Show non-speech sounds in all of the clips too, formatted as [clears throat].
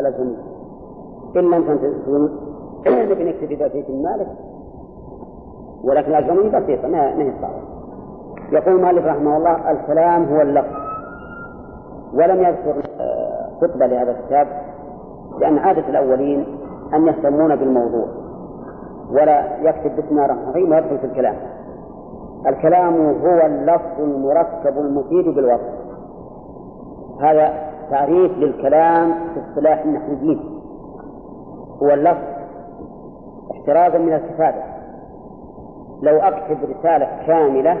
الأزهري إن لم تنتهي نبي نكتفي بأتية مالك. ولكن الأزهري بسيطة ما هي صعبة. يقول مالك رحمه الله الكلام هو اللفظ. ولم يذكر خطبة لهذا الكتاب لأن عادة الأولين أن يهتمون بالموضوع. ولا يكتب بسم الله الرحمن الرحيم ويدخل في الكلام. الكلام هو اللفظ المركب المفيد بالوصف. هذا تعريف للكلام في اصطلاح النحويين. هو اللفظ احترازا من الكتابة لو أكتب رسالة كاملة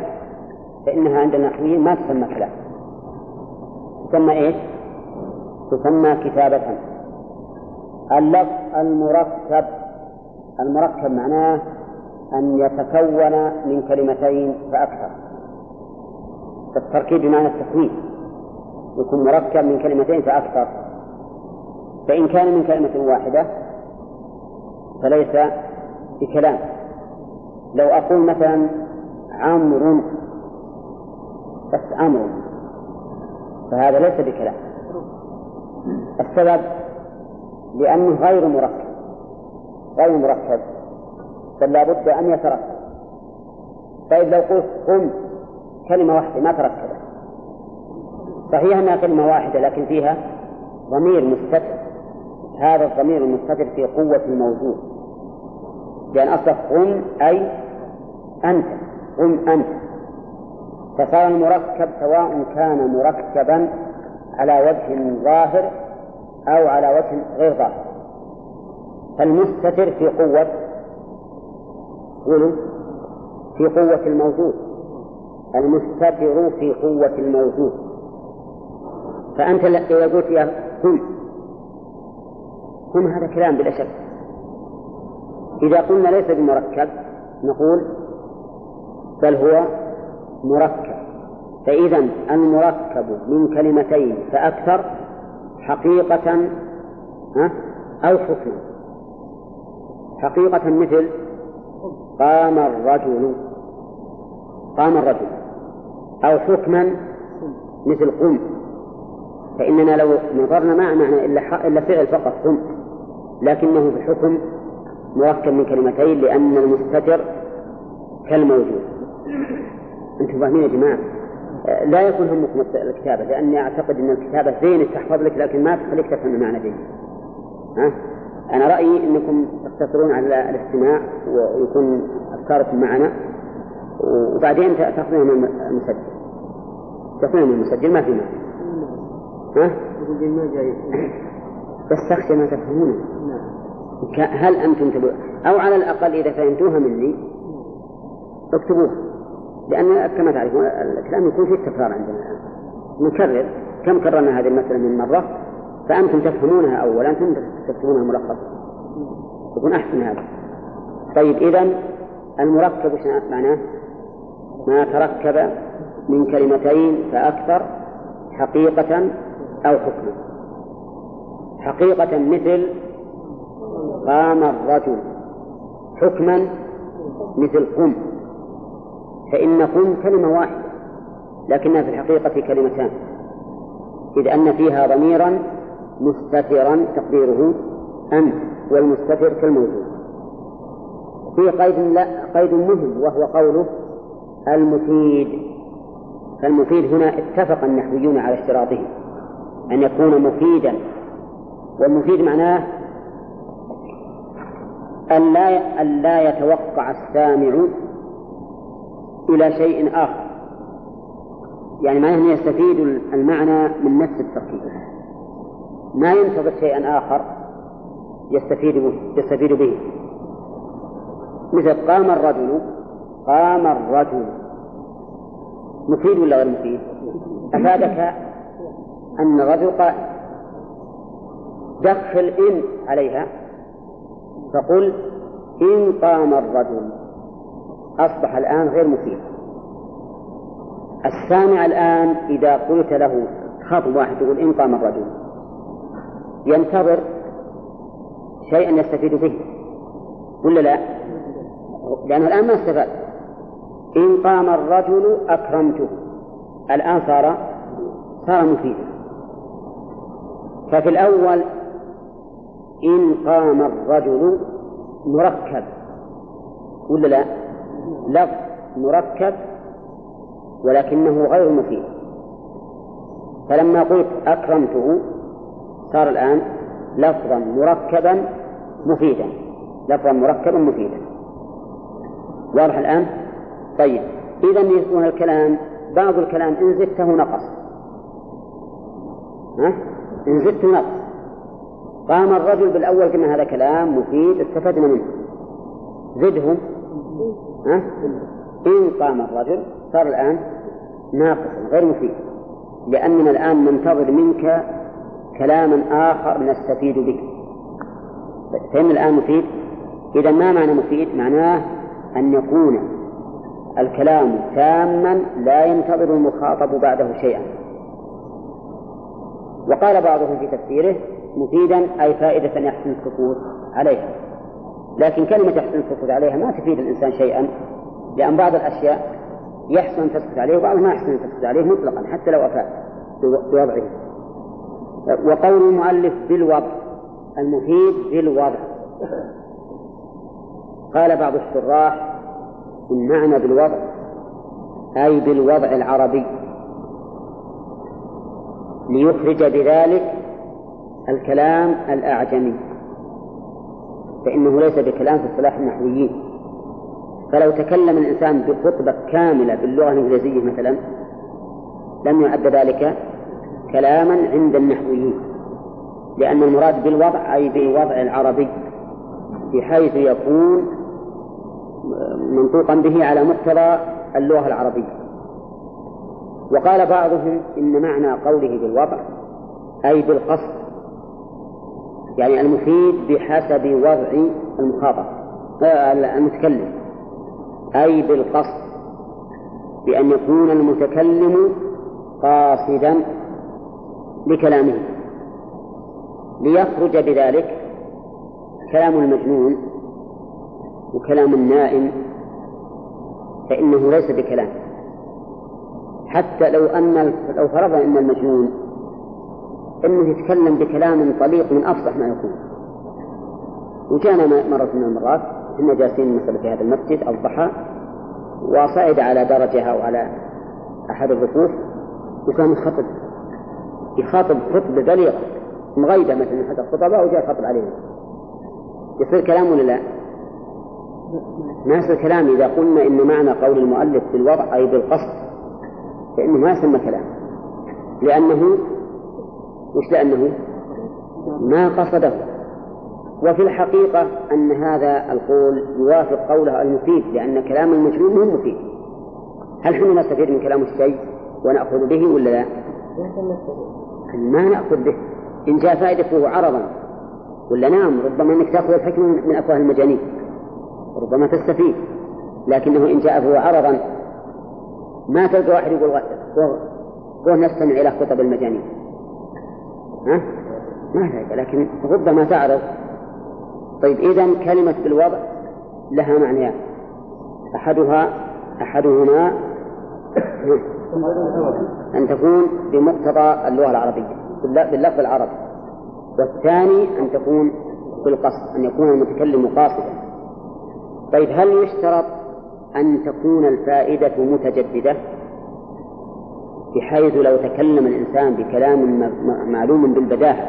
فإنها عند النحويين ما تسمى كلام. تسمى إيش؟ تسمى كتابة. اللفظ المركب. المركب معناه أن يتكون من كلمتين فأكثر. التركيب بمعنى التكوين. يكون مركب من كلمتين فأكثر. فإن كان من كلمة واحدة فليس بكلام. لو أقول مثلا عمرو بس عمرو فهذا ليس بكلام. السبب لأنه غير مركب غير مركب بل لابد أن يتركب. طيب لو قلت قم كلمة واحدة ما تركبت. صحيح أنها كلمة واحدة لكن فيها ضمير مستتر. هذا الضمير المستتر في قوة الموجود لأن أصله قم أي أنت. قم أنت. فصار المركب سواء كان مركبا على وجه ظاهر أو على وجه غير ظاهر. فالمستتر في قوة قولوا في قوة الموجود المستتر في قوة الموجود فأنت إذا قلت يا كن كن هذا كلام بلا شك. إذا قلنا ليس بمركب نقول بل هو مركب. فإذا المركب من كلمتين فأكثر حقيقة أو حكما حقيقة مثل قام الرجل قام الرجل. أو حكما مثل قم. فإننا لو نظرنا ما معنى إلا إلا فعل فقط قم لكنه في الحكم مركب من كلمتين لأن المستتر كالموجود. أنتم فاهمين يا جماعة؟ لا يكون همكم الكتابة لأني أعتقد أن الكتابة زين تحفظ لك لكن ما تخليك تفهم المعنى زين ها؟ أنا رأيي أنكم تقتصرون على الاستماع ويكون أفكاركم معنا وبعدين تأخذون من المسجل. تأخذون من المسجل ما في معنى؟ بس تخشى ما تفهمونه هل أنتم تبقى أو على الأقل إذا فهمتوها مني اكتبوها. لأن كما تعرفون الكلام يكون فيه تكرار عندنا الآن. نكرر كم كررنا هذه المسألة من مرة فأنتم تفهمونها أولا ثم تكتبونها ملخص يكون أحسن هذا. طيب إذا المركب وش معناه؟ ما تركب من كلمتين فأكثر حقيقة أو حكما حقيقة مثل قام الرجل. حكما مثل قم. فإن قم كلمة واحدة لكنها في الحقيقة كلمتان. إذ أن فيها ضميرا مستترا تقديره أنت والمستتر كالموجود. في قيد لا قيد مهم وهو قوله المفيد. فالمفيد هنا اتفق النحويون على اشتراطه. أن يكون مفيدا. والمفيد معناه أن لا أن لا يتوقع السامع إلى شيء آخر. يعني معناه أنه يستفيد المعنى من نفس التركيب. ما ينتظر شيئا آخر يستفيد به يستفيد به. مثل قام الرجل قام الرجل. مفيد ولا غير مفيد؟ أفادك أن الرجل قائم دخل إن عليها فقل إن قام الرجل. أصبح الآن غير مفيد. السامع الآن إذا قلت له خطب واحد تقول إن قام الرجل ينتظر شيئا يستفيد به. ولا لا؟ لأنه الآن ما استفاد. إن قام الرجل أكرمته. الآن صار صار مفيدا. ففي الأول إن قام الرجل مركب ولا لا؟ لفظ مركب ولكنه غير مفيد فلما قلت أكرمته صار الآن لفظا مركبا مفيدا لفظا مركبا مفيدا واضح الآن؟ طيب إذا يكون الكلام بعض الكلام إن زدته نقص ها؟ إن زدته نقص. قام الرجل بالأول قلنا هذا كلام مفيد استفدنا منه. زده. ها؟ إن قام الرجل صار الآن ناقصا غير مفيد. لأننا الآن ننتظر منك كلاما آخر نستفيد به فإن الآن مفيد؟ إذا ما معنى مفيد؟ معناه أن يكون الكلام تاما لا ينتظر المخاطب بعده شيئا. وقال بعضهم في تفسيره مفيدا أي فائدة يحسن السكوت عليها. لكن كلمة يحسن السكوت عليها ما تفيد الإنسان شيئا لأن بعض الأشياء يحسن أن تسكت عليه وبعضها ما يحسن أن تسكت عليه مطلقا حتى لو أفاد بوضعه. وقول المؤلف بالوضع المفيد بالوضع. قال بعض الشراح المعنى بالوضع أي بالوضع العربي. ليخرج بذلك الكلام الأعجمي. فإنه ليس بكلام في اصطلاح النحويين. فلو تكلم الإنسان بخطبة كاملة باللغة الإنجليزية مثلا لم يعد ذلك كلاما عند النحويين. لأن المراد بالوضع أي بالوضع العربي بحيث يكون منطوقا به على مقتضى اللغة العربية. وقال بعضهم إن معنى قوله بالوضع أي بالقصد يعني المفيد بحسب وضع المخاطب آه، المتكلم أي بالقصد بأن يكون المتكلم قاصدا لكلامه ليخرج بذلك كلام المجنون وكلام النائم فإنه ليس بكلام. حتى لو أن لو فرضنا أن المجنون أنه يتكلم بكلام طليق من أفصح ما يكون. وجانا مرة من المرات كنا جالسين مثلا في هذا المسجد الضحى وصعد على درجة أو على أحد الرفوف وكان يخطب يخاطب خطبة بليغة مغيبة مثلا أحد الخطباء وجاء يخاطب عليهم يصير كلام ولا لا؟ ما يصير كلام إذا قلنا إن معنى قول المؤلف بالوضع أي بالقصد. فإنه ما يسمى كلام لأنه وش لأنه؟ ما قصده. وفي الحقيقة أن هذا القول يوافق قوله المفيد لأن كلام المجنون مو مفيد. هل حنا نستفيد من كلام الشيء ونأخذ به ولا لا؟ ما نأخذ به. إن جاء فائدته عرضا. ولا نعم ربما أنك تأخذ الحكمة من أفواه المجانين. ربما تستفيد. لكنه إن جاء فهو عرضا. ما تلقى واحد يقول قول نستمع إلى خطب المجانين. ها؟ ما ذلك لكن ربما تعرض. طيب إذا كلمة بالوضع لها معنيان. أحدها أحدهما أن تكون بمقتضى اللغة العربية باللفظ العربي. والثاني أن تكون بالقصد أن يكون المتكلم قاصدا. طيب هل يشترط أن تكون الفائدة متجددة بحيث لو تكلم الإنسان بكلام معلوم بالبداهة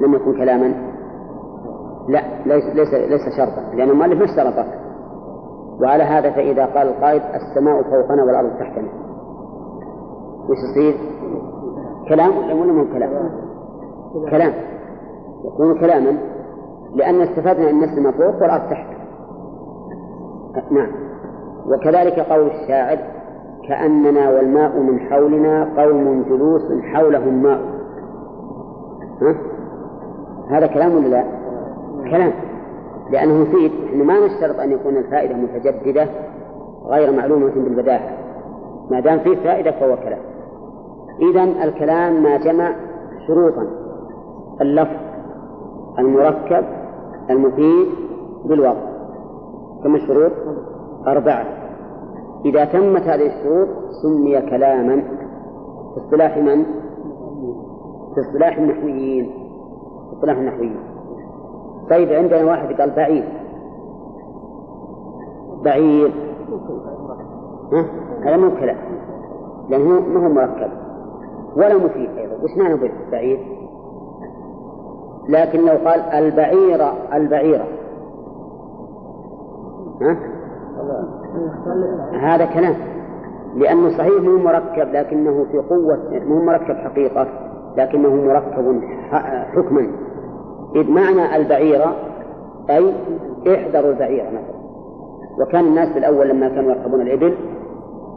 لم يكن كلاما لا ليس ليس ليس شرطا لأن المؤلف ما اشترطه. وعلى هذا فإذا قال القائد السماء فوقنا والأرض تحتنا. وش يصير؟ كلام ولا مو كلام؟ كلام. يكون كلاما لأن استفدنا أن السماء فوق والأرض تحت. نعم. وكذلك قول الشاعر كأننا والماء من حولنا قوم جلوس حولهم ماء ها؟ هذا كلام ولا لا؟ كلام لأنه مفيد إحنا ما نشترط أن يكون الفائدة متجددة غير معلومة بالبداهة ما دام فيه فائدة فهو كلام إذا الكلام ما جمع شروطا اللفظ المركب المفيد بالوضع كم الشروط؟ أربعة. إذا تمت هذه الشروط سمي كلاما. في اصطلاح من؟ في اصطلاح النحويين. في اصطلاح النحويين. طيب عندنا واحد قال بعير ها؟ هذا مو كلام. لأنه ما هو مركب ولا مفيد أيضا. وش معنى بعير؟ لكن لو قال البعيرة البعيرة. ها؟ هذا كلام. لأنه صحيح مو مركب لكنه في قوة مو مركب حقيقة لكنه مركب حكما. إذ معنى البعيرة أي احذروا البعيرة مثلا. وكان الناس بالأول لما كانوا يركبون الإبل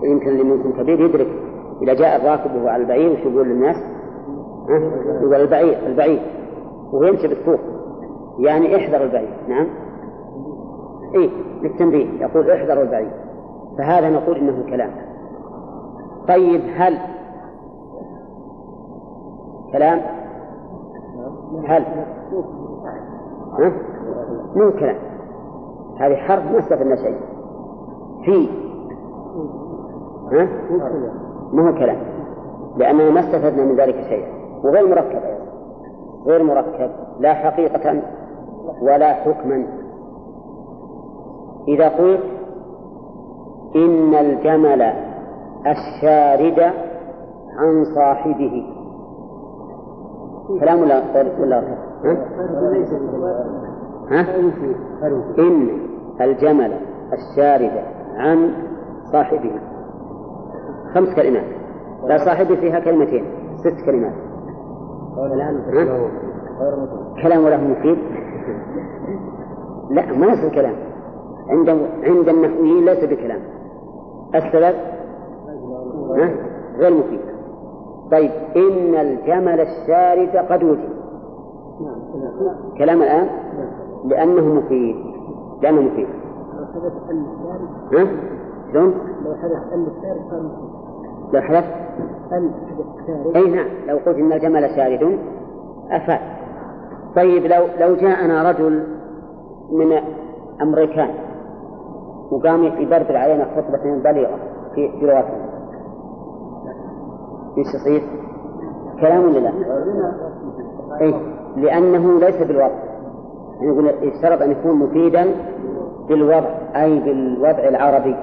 يمكن اللي منكم كبير يدرك إذا جاء الراكب وهو على البعير وش يقول للناس؟ يقول البعير البعير. وهو يمشي بالسوق. يعني احذروا البعير. نعم. إيه للتنبيه يقول احذروا البعير. فهذا نقول إنه كلام. طيب هل كلام؟ هل؟ ها؟ مو كلام. هذه حرف ما استفدنا شيء. في. ها؟ ما هو كلام. لأننا ما استفدنا من ذلك شيئا وغير مركب أيضا. غير مركب لا حقيقة ولا حكما. إذا قلت إن الجمل الشارد عن صاحبه. كلام ولا ولا ها؟ ها؟ إن الجمل الشارد عن صاحبه. خمس كلمات. لا صاحبه فيها كلمتين ست كلمات. كلام ولا مفيد؟ لا ما يصير كلام عند عند النحويين ليس بكلام. السبب؟ غير مفيد. طيب إن الجمل الشارد قد وجد. كلام الآن؟ لأنه مفيد. لأنه مفيد. ها؟ شلون؟ لو حدث أن الشارد مفيد لو حدث أن الشارد أي نعم. لو قلت إن الجمل شارد أفاد. طيب لو لو جاءنا رجل من أمريكان وقام يبربر علينا خطبة بليغة في في لغتنا إيش يصير؟ كلام ولا لا؟ اي لأنه ليس بالوضع يعني يقول يشترط أن يكون مفيدا بالوضع أي بالوضع العربي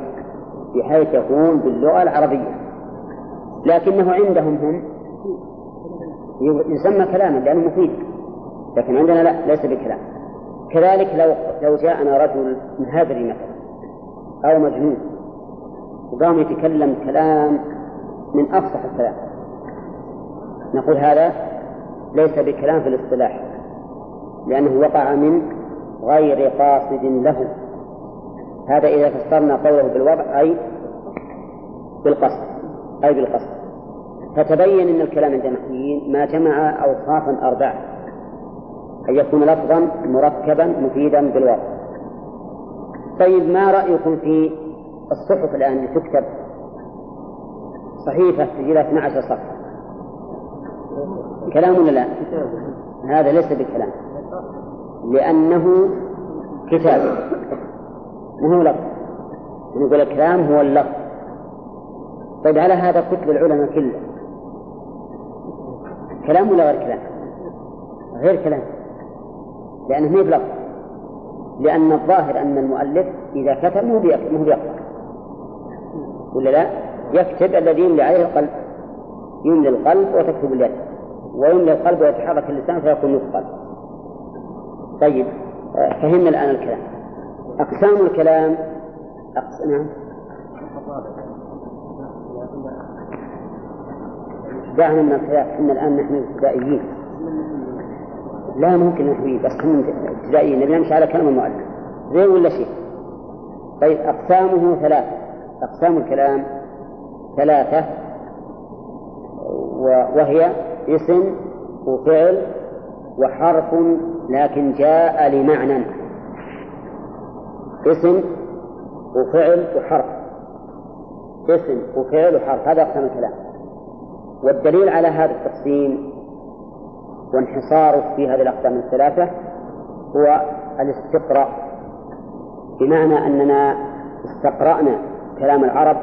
بحيث يكون باللغة العربية لكنه عندهم هم يسمى كلاما لأنه مفيد لكن عندنا لا ليس بكلام كذلك لو لو جاءنا رجل مهابري مثلا أو مجنون. وقام يتكلم كلام من أفصح الكلام. نقول هذا ليس بكلام في الاصطلاح لأنه وقع من غير قاصد له. هذا إذا فسرنا قوله بالوضع أي بالقصد أي بالقصد. فتبين أن الكلام عند النحويين ما جمع أوصافا أربعة أن يكون لفظا مركبا مفيدا بالوضع. طيب ما رأيكم في الصحف الآن؟ تكتب صحيفة تجي 12 صفحة. كلام ولا لا؟ هذا ليس بكلام لأنه كتاب. ما هو لفظ؟ نقول الكلام هو اللفظ. طيب على هذا كتب العلماء كله. كلام ولا غير كلام؟ غير كلام. لأنه ما بلفظ لأن الظاهر أن المؤلف إذا كتب مو بيقرأ. ولا لا؟ يكتب الذي يملي عليه القلب. يملي القلب وتكتب اليد. ويملي القلب ويتحرك اللسان فيكون مثقل طيب فهمنا الآن الكلام. أقسام الكلام. أقس... نعم. دعنا من الخلاف إن الآن نحن ابتدائيين لا ممكن نحوي بس هم ابتدائيين نبي نمشي على كلام المؤلف. زين ولا شيء؟ طيب أقسامه ثلاثة. أقسام الكلام ثلاثة وهي اسم وفعل وحرف لكن جاء لمعنى. اسم وفعل وحرف. اسم وفعل وحرف. هذا أقسام الكلام. والدليل على هذا التقسيم وانحصاره في هذه الأقسام الثلاثة هو الاستقراء. بمعنى أننا استقرأنا كلام العرب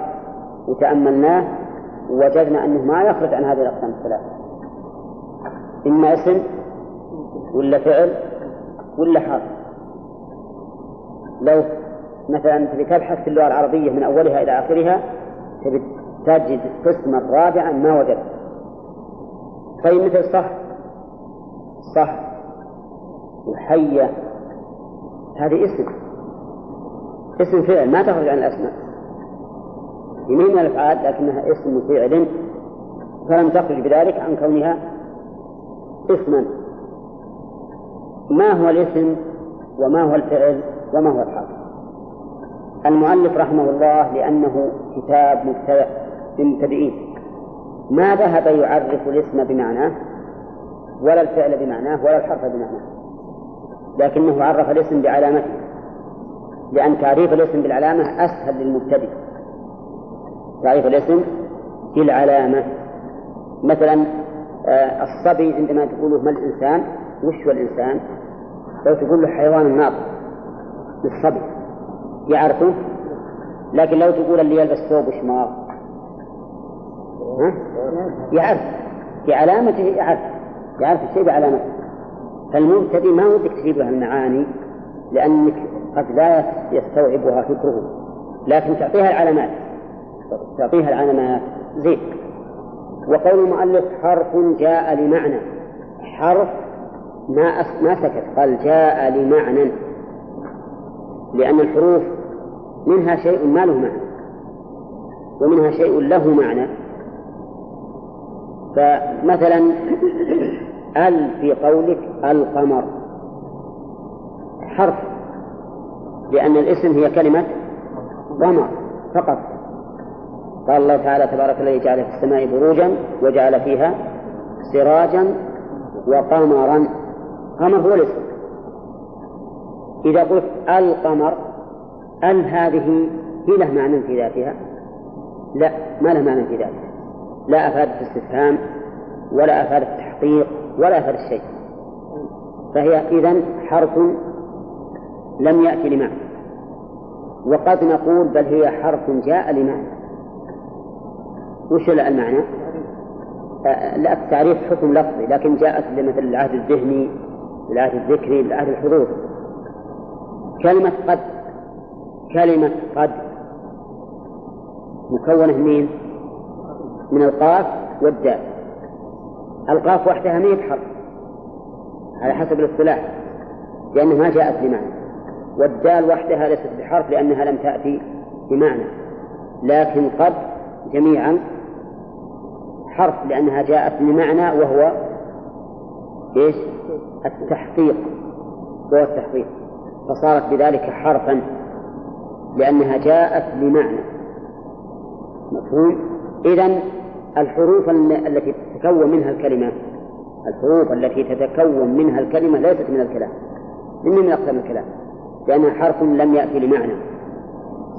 وتأملناه ووجدنا أنه ما يخرج عن هذه الأقسام الثلاثة. إما اسم ولا فعل ولا حرف. لو مثلا تبي تبحث في اللغة العربية من أولها إلى آخرها تجد قسما رابعا ما وجدت طيب مثل صح صح وحية. هذه اسم. اسم فعل ما تخرج عن الأسماء. هي من الأفعال لكنها اسم فعل. فلم تخرج بذلك عن كونها اسما. ما هو الاسم وما هو الفعل وما هو الحرف؟ المؤلف رحمه الله لأنه كتاب مبتدأ للمبتدئين ما ذهب يعرف الاسم بمعناه؟ ولا الفعل بمعناه ولا الحرف بمعناه. لكنه عرف الاسم بعلامته. لأن تعريف الاسم بالعلامة أسهل للمبتدئ. تعريف الاسم بالعلامة. مثلا آه، الصبي عندما تقول ما الإنسان وش هو الإنسان؟ لو تقول له حيوان الناطق للصبي يعرفه؟ لكن لو تقول اللي يلبس ثوب شماغ؟ يعرف. بعلامته يعرف. يعرف الشيء بعلامته فالمبتدئ ما ودك تجيب له المعاني لأنك قد لا يستوعبها فكره. لكن تعطيها العلامات. تعطيها العلامات. زين. وقول المؤلف حرف جاء لمعنى. حرف ما ما سكت. قال جاء لمعنى. لأن الحروف منها شيء ما له معنى. ومنها شيء له معنى. فمثلا ال في قولك القمر. حرف. لأن الاسم هي كلمة قمر فقط. قال الله تعالى تبارك الذي جعل في السماء بروجا وجعل فيها سراجا وقمرا. قمر هو الاسم. إذا قلت القمر ال هذه هي له معنى في ذاتها؟ لا ما له معنى في ذاتها. لا أفادت الاستفهام ولا أفادت التحقيق ولا أفادت شيء فهي إذا حرف لم يأتي لمعنى. وقد نقول بل هي حرف جاء لمعنى. وش المعنى؟ آه، لا التعريف حكم لفظي لكن جاءت لمثل العهد الذهني العهد الذكري العهد الحضور. كلمة قد كلمة قد مكونة من من القاف والدال. القاف وحدها ما حرف على حسب الاصطلاح. لأنها ما جاءت بمعنى. والدال وحدها ليست بحرف لأنها لم تأتي بمعنى. لكن قد جميعا حرف لأنها جاءت بمعنى وهو إيش؟ التحقيق. هو التحقيق. فصارت بذلك حرفا لأنها جاءت بمعنى. مفهوم؟ إذا الحروف التي تتكون منها الكلمة. الحروف التي تتكون منها الكلمة ليست من الكلام من من أقسام الكلام لأنها حرف لم يأتي لمعنى.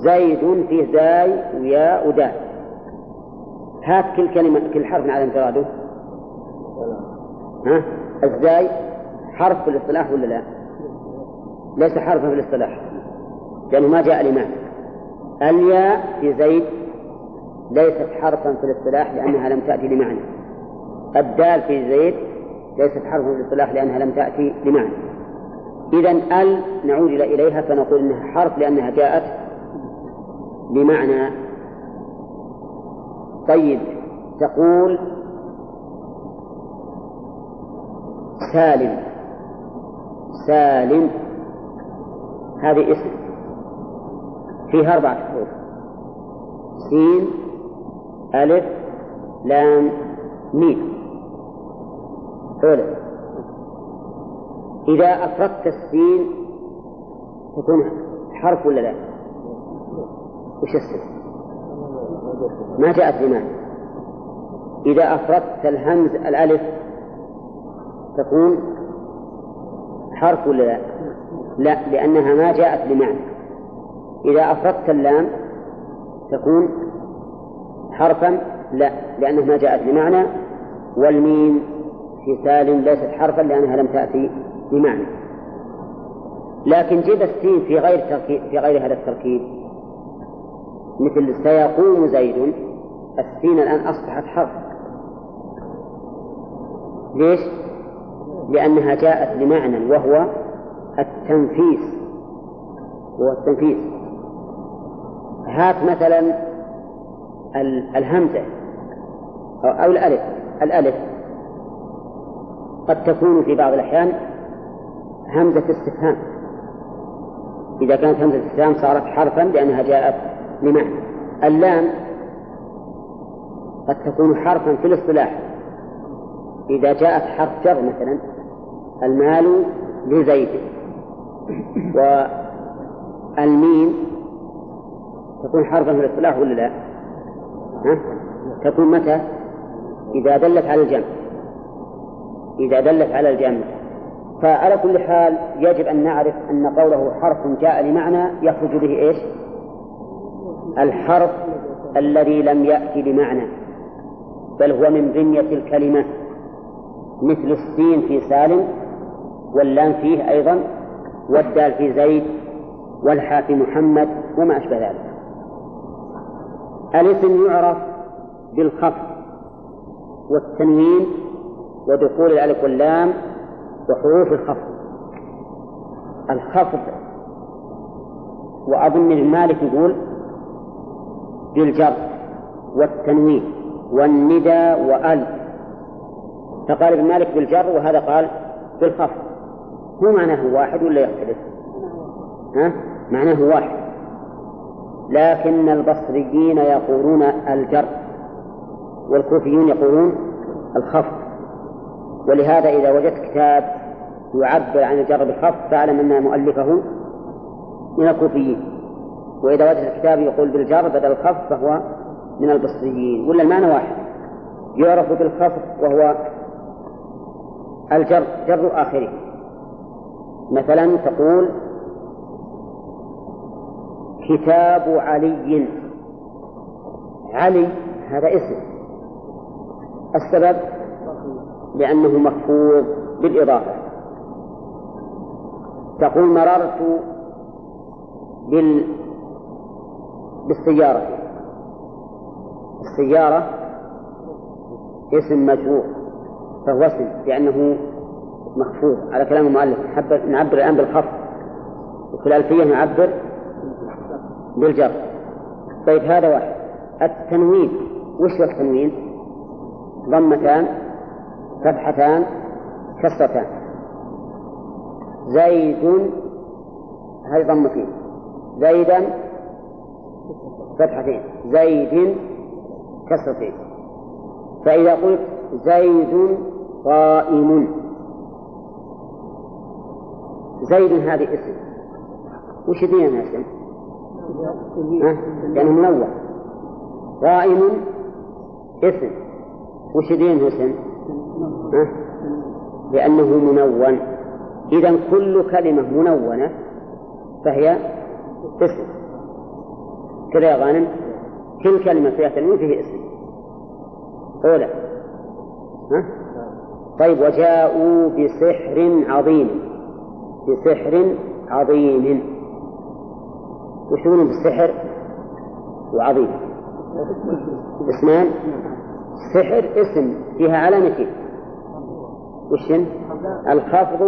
زيد فيه زاي وياء ودال هات كل كلمة كل حرف على انفراده. ها؟ الزاي حرف في الاصطلاح ولا لا؟ ليس حرفا في الاصطلاح لأنه ما جاء لمعنى. الياء في زيد ليست حرفا في الاصطلاح لأنها لم تأتي لمعنى. الدال في زيد ليست حرفا في الاصطلاح لأنها لم تأتي لمعنى إذا ال نعود إليها فنقول إنها حرف لأنها جاءت بمعنى. طيب تقول سالم. سالم هذه اسم. فيها أربعة حروف. سين ألف لام ميم. حلو إذا أفردت السين تكون حرف ولا لا؟ وش السين؟ ما جاءت بمعنى إذا أفردت الهمز الألف تكون حرف ولا لا؟ لا لأنها ما جاءت بمعنى إذا أفردت اللام تكون حرفا لا لأنها ما جاءت بمعنى والميم في ليست حرفا لأنها لم تأتي بمعنى. لكن جد السين في غير تركيب في غير هذا التركيب. مثل سيقوم زيد. السين الآن أصبحت حرف. ليش؟ لأنها جاءت بمعنى وهو التنفيس. هو التنفيس. هات مثلا الهمزة. أو الألف. الألف. قد تكون في بعض الأحيان همزة استفهام إذا كانت همزة الاستفهام صارت حرفا لأنها جاءت لمعنى اللام قد تكون حرفا في الاصطلاح إذا جاءت حرف جر مثلا المال لزيد والميم تكون حرفا في الاصطلاح ولا لا؟ ها؟ تكون متى؟ إذا دلت على الجمع إذا دلت على الجمع. فعلى كل حال يجب أن نعرف أن قوله حرف جاء لمعنى يخرج به إيش؟ الحرف الذي لم يأتي بمعنى بل هو من بنية الكلمة مثل السين في سالم واللام فيه أيضا والدال في زيد والحاء في محمد وما أشبه ذلك. الاسم يعرف بالخفض والتنوين ودخول الألف واللام وحروف الخفض. الخفض وأظن المالك يقول بالجر والتنوين والندى وأل. فقال ابن مالك بالجر وهذا قال بالخفض. هو معناه واحد ولا يختلف؟ ها؟ معناه واحد. لكن البصريين يقولون الجر والكوفيون يقولون الخفض. ولهذا إذا وجدت كتاب يعبر عن الجر بالخفض فاعلم أن مؤلفه من الكوفيين. وإذا وجدت الكتاب يقول بالجر بدل الخفض فهو من البصريين. ولا المعنى واحد. يعرف بالخفض وهو الجر جر آخره. مثلا تقول كتاب علي. علي هذا اسم. السبب لأنه مخفوض بالإضافة. تقول مررت بال بالسيارة. السيارة اسم مجرور فهو اسم لأنه مخفوض. على كلام المؤلف نعبر الآن بالخفض. وفي الألفية نعبر بالجر. طيب هذا واحد. التنوين وش التنوين؟ ضمتان فتحتان كسرتان. زيد هذه ضمتين زيدا فتحتين. زيد كسرتين. فإذا قلت زيد قائم. زيد هذه اسم. وش دينا اسم؟ لأنه منور قائم اسم. وش دينه اسم؟ لأنه منون. إذا كل كلمة منونة فهي اسم. كذا يا غانم؟ كل كلمة فيها تنوين فيه اسم. أولى ها؟ طيب وجاءوا بسحر عظيم. بسحر عظيم. وش يقولون بالسحر؟ وعظيم. اسمان؟ سحر اسم فيها علامتين وش الخفض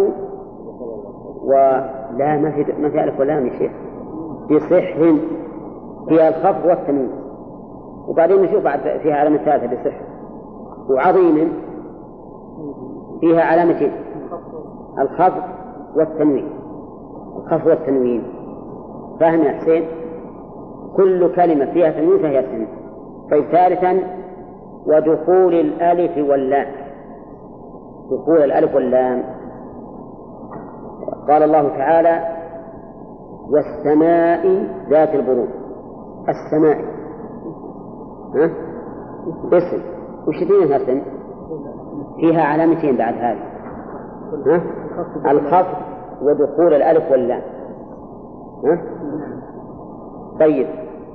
ولا ما في ما في ألف ولام يا شيخ. بسحر فيها الخفض والتنوين. وبعدين نشوف بعد فيها علامة ثالثة بسحر وعظيم فيها علامتين الخفض والتنوين. الخفض والتنوين. فاهم يا حسين؟ كل كلمة فيها تنوين فهي اسم طيب ثالثا ودخول الألف واللام دخول الألف واللام قال الله تعالى والسماء ذات البروج السماء ها؟ اسم وش فيها اسم؟ فيها علامتين بعد هذه ها؟ الخفض ودخول الألف واللام ها؟ طيب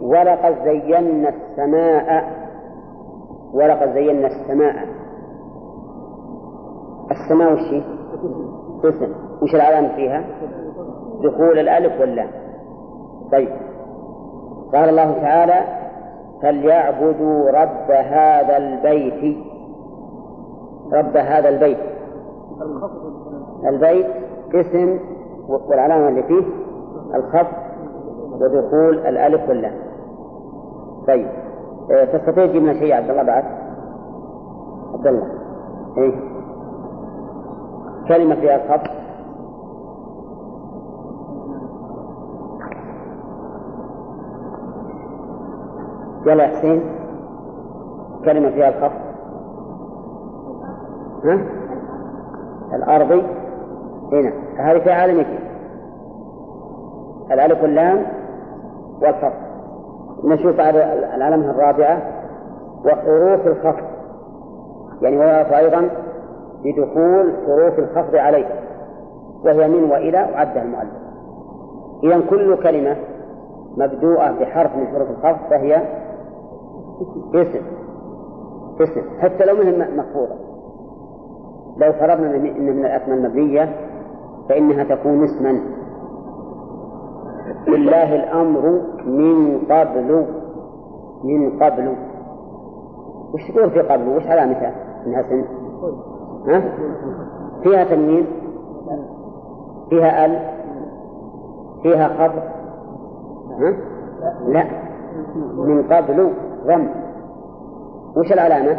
ولقد زينا السماء ولقد زينا السماء. السماء وش اسم وش العلامة فيها؟ دخول الألف واللام. طيب. قال الله تعالى فليعبدوا رب هذا البيت. رب هذا البيت. البيت اسم والعلامة اللي فيه الخط ودخول الألف واللام. طيب. تستطيع تجيب لنا شيء يا عبد الله بعد؟ عبد الله. إيه؟ كلمة فيها الخط. يلا يا حسين. كلمة فيها الخط. ها؟ الأرضي. هنا. هذه فيها علامتين الألف واللام والخط. نشوف العلامة الرابعة وحروف الخفض. يعني ويقف أيضا بدخول حروف الخفض عليه. وهي من وإلى وعدها المؤلف. إذا كل كلمة مبدوءة بحرف من حروف الخفض فهي اسم. اسم. حتى لو مهم مخفوضة لو فرضنا أن من الأسماء المبنية فإنها تكون اسما. لله الأمر من قبل من قبل. وش تقول في قبل؟ وش علامتها انها سن ها؟ فيها تنوين فيها أل؟ فيها خفض ها؟ لا. من قبل ضم. وش العلامة؟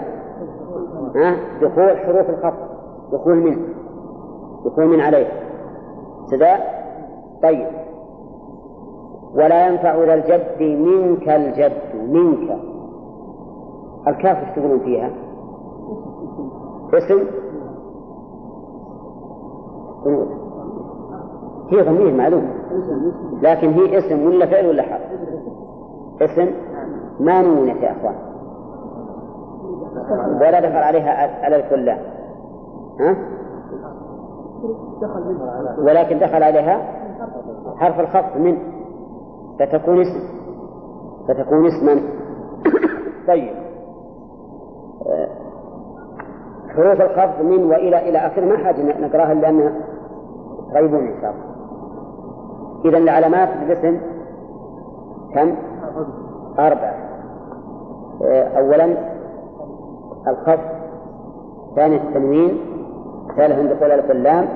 ها؟ دخول حروف الخفض دخول من. دخول من عليه. سداء طيب. ولا ينفع ذا الجد منك الجد منك. الكاف إيش تقولون فيها؟ اسم؟ هي ضمير معلوم. لكن هي اسم ولا فعل ولا حرف؟ اسم؟ ما نونت يا أخوان. ولا دخل عليها على الكلة ها؟ ولكن دخل عليها حرف الخفض من. فتكون اسم. فتكون اسما. [coughs] طيب. آه، حروف الخفض من وإلى إلى آخر ما حاجة نقراها لأنها قريبون إن شاء الله. إذا العلامات الاسم؟ كم؟ أربعة. آه، أولا الخفض ثاني التنوين ثالثا دخول الألف اللام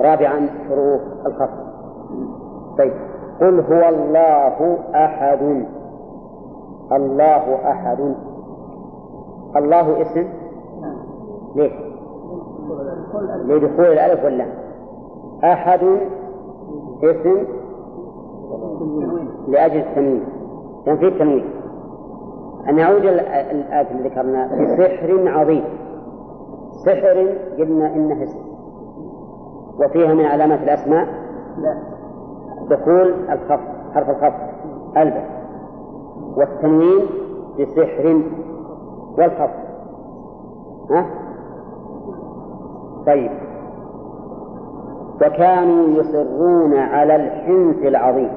رابعا حروف الخفض طيب. قل هو الله أحد. الله أحد. الله اسم؟ ليش؟ لدخول الألف واللام. أحد اسم؟ لأجل التنوين. في التنوين أن نعود الآية اللي ذكرنا. بسحر عظيم. سحر قلنا إنه اسم. وفيها من علامات الأسماء؟ دخول الخفض حرف الخفض ألبس. والتنوين بسحر والخفض ها؟ طيب. وكانوا يصرون على الحنث العظيم.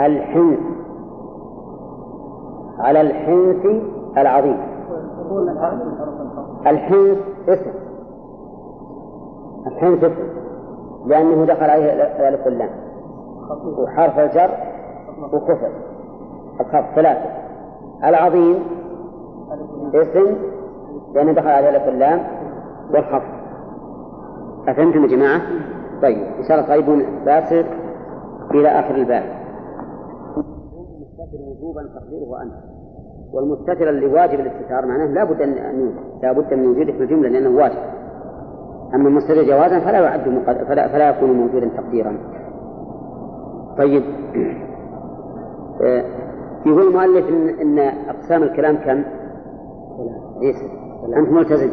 الحنث. على الحنث العظيم. الحنث اسم. الحنث اسم. لأنه دخل عليه الألف واللام. وحرف الجر وكفر الخط ثلاثة. العظيم اسم لأنه دخل عليه الألف واللام والخفض. أفهمتم يا جماعة؟ طيب إن شاء الله قريب باسر إلى آخر الباب. المستتر وجوبا تقديره أنت. والمستتر اللي واجب الاستتار معناه لا بد أن لا بد من وجوده في الجملة لأنه واجب. أما المستتر جوازا فلا يعد. فلا, فلا يكون موجودا تقديرا. طيب. آه، يقول المؤلف إن, إن أقسام الكلام كم؟ ليس. أنت ملتزم.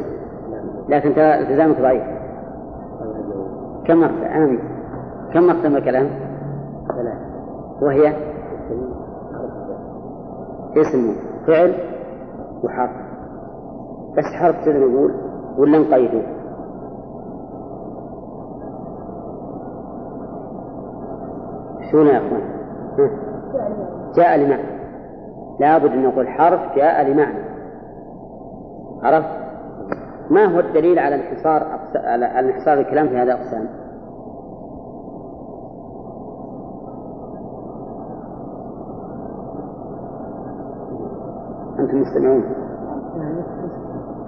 لكن التزامك ضعيف. كم آمين كم أقسام الكلام؟ ثلاثة وهي؟ اسم فعل وحرف بس حرف كذا نقول ولا نقيده؟ شو يا أخوان؟ جاء لمعنى لابد أن نقول حرف جاء لمعنى عرفت؟ ما هو الدليل على انحصار على انحصار الكلام في هذا الأقسام؟ أنتم مستمعون؟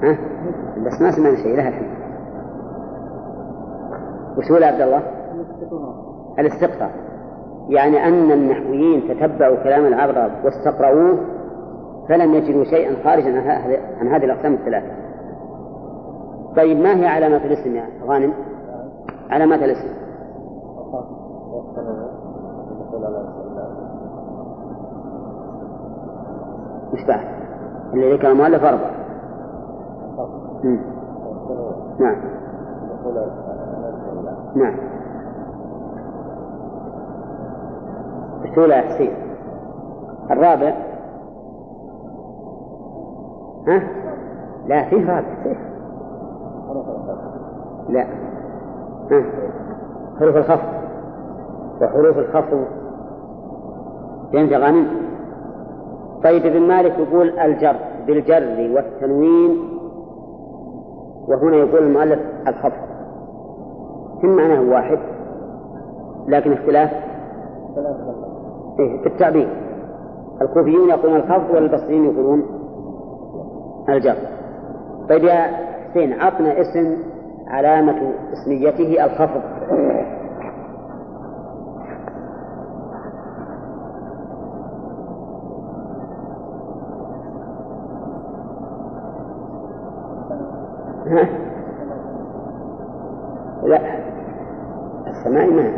ها؟ بس ما سمعنا شيء لها الحين وش هو عبد الله؟ الاستقراء يعني أن النحويين تتبعوا كلام العرب واستقرؤوه فلم يجدوا شيئا خارجا عن هذه الأقسام الثلاثة. طيب ما هي علامات الاسم يا غانم؟ علامات الاسم. مش بعد اللي ذكر المؤلف أربعة نعم. نعم. حسين الرابع. ها؟ لا فيه رابع فيه لا. ها؟ حروف الخفض. وحروف الخفض. فهمت غانم؟ طيب ابن مالك يقول الجر بالجر والتنوين. وهنا يقول المؤلف الخفض. هم معناه واحد لكن اختلاف. بالتعبير. الكوفيون يقولون الخفض والبصريين يقولون الجر. طيب يا حسين عطنا اسم علامة اسميته الخفض؟ [laughs] لا السماء ما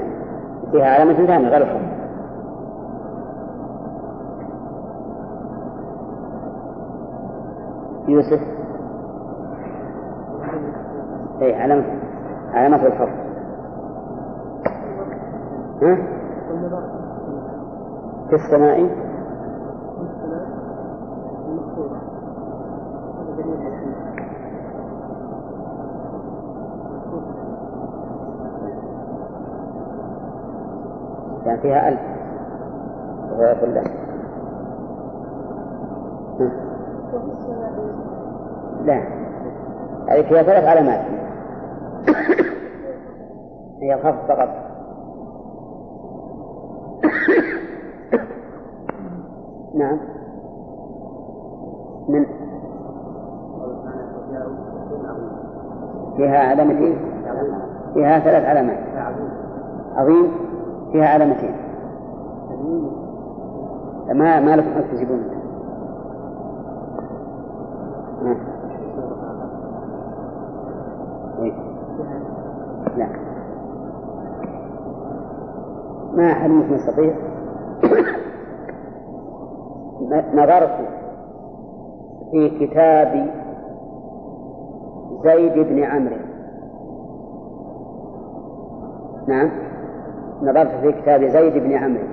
فيها علامة ثانية غير الخفض يوسف. أي علامة علامة الخفض ها؟ في السماء. يعني فيها ألف. وهو يقول لا هذه فيها ثلاث علامات هي الخفض فقط. نعم. من فيها علامتين. فيها ثلاث علامات. عظيم. فيها علامتين. ما ما لكم أن تجيبون لا ما أحد منكم يستطيع نظرت في كتاب زيد بن عمرو. نعم. نظرت في كتاب زيد بن عمرو.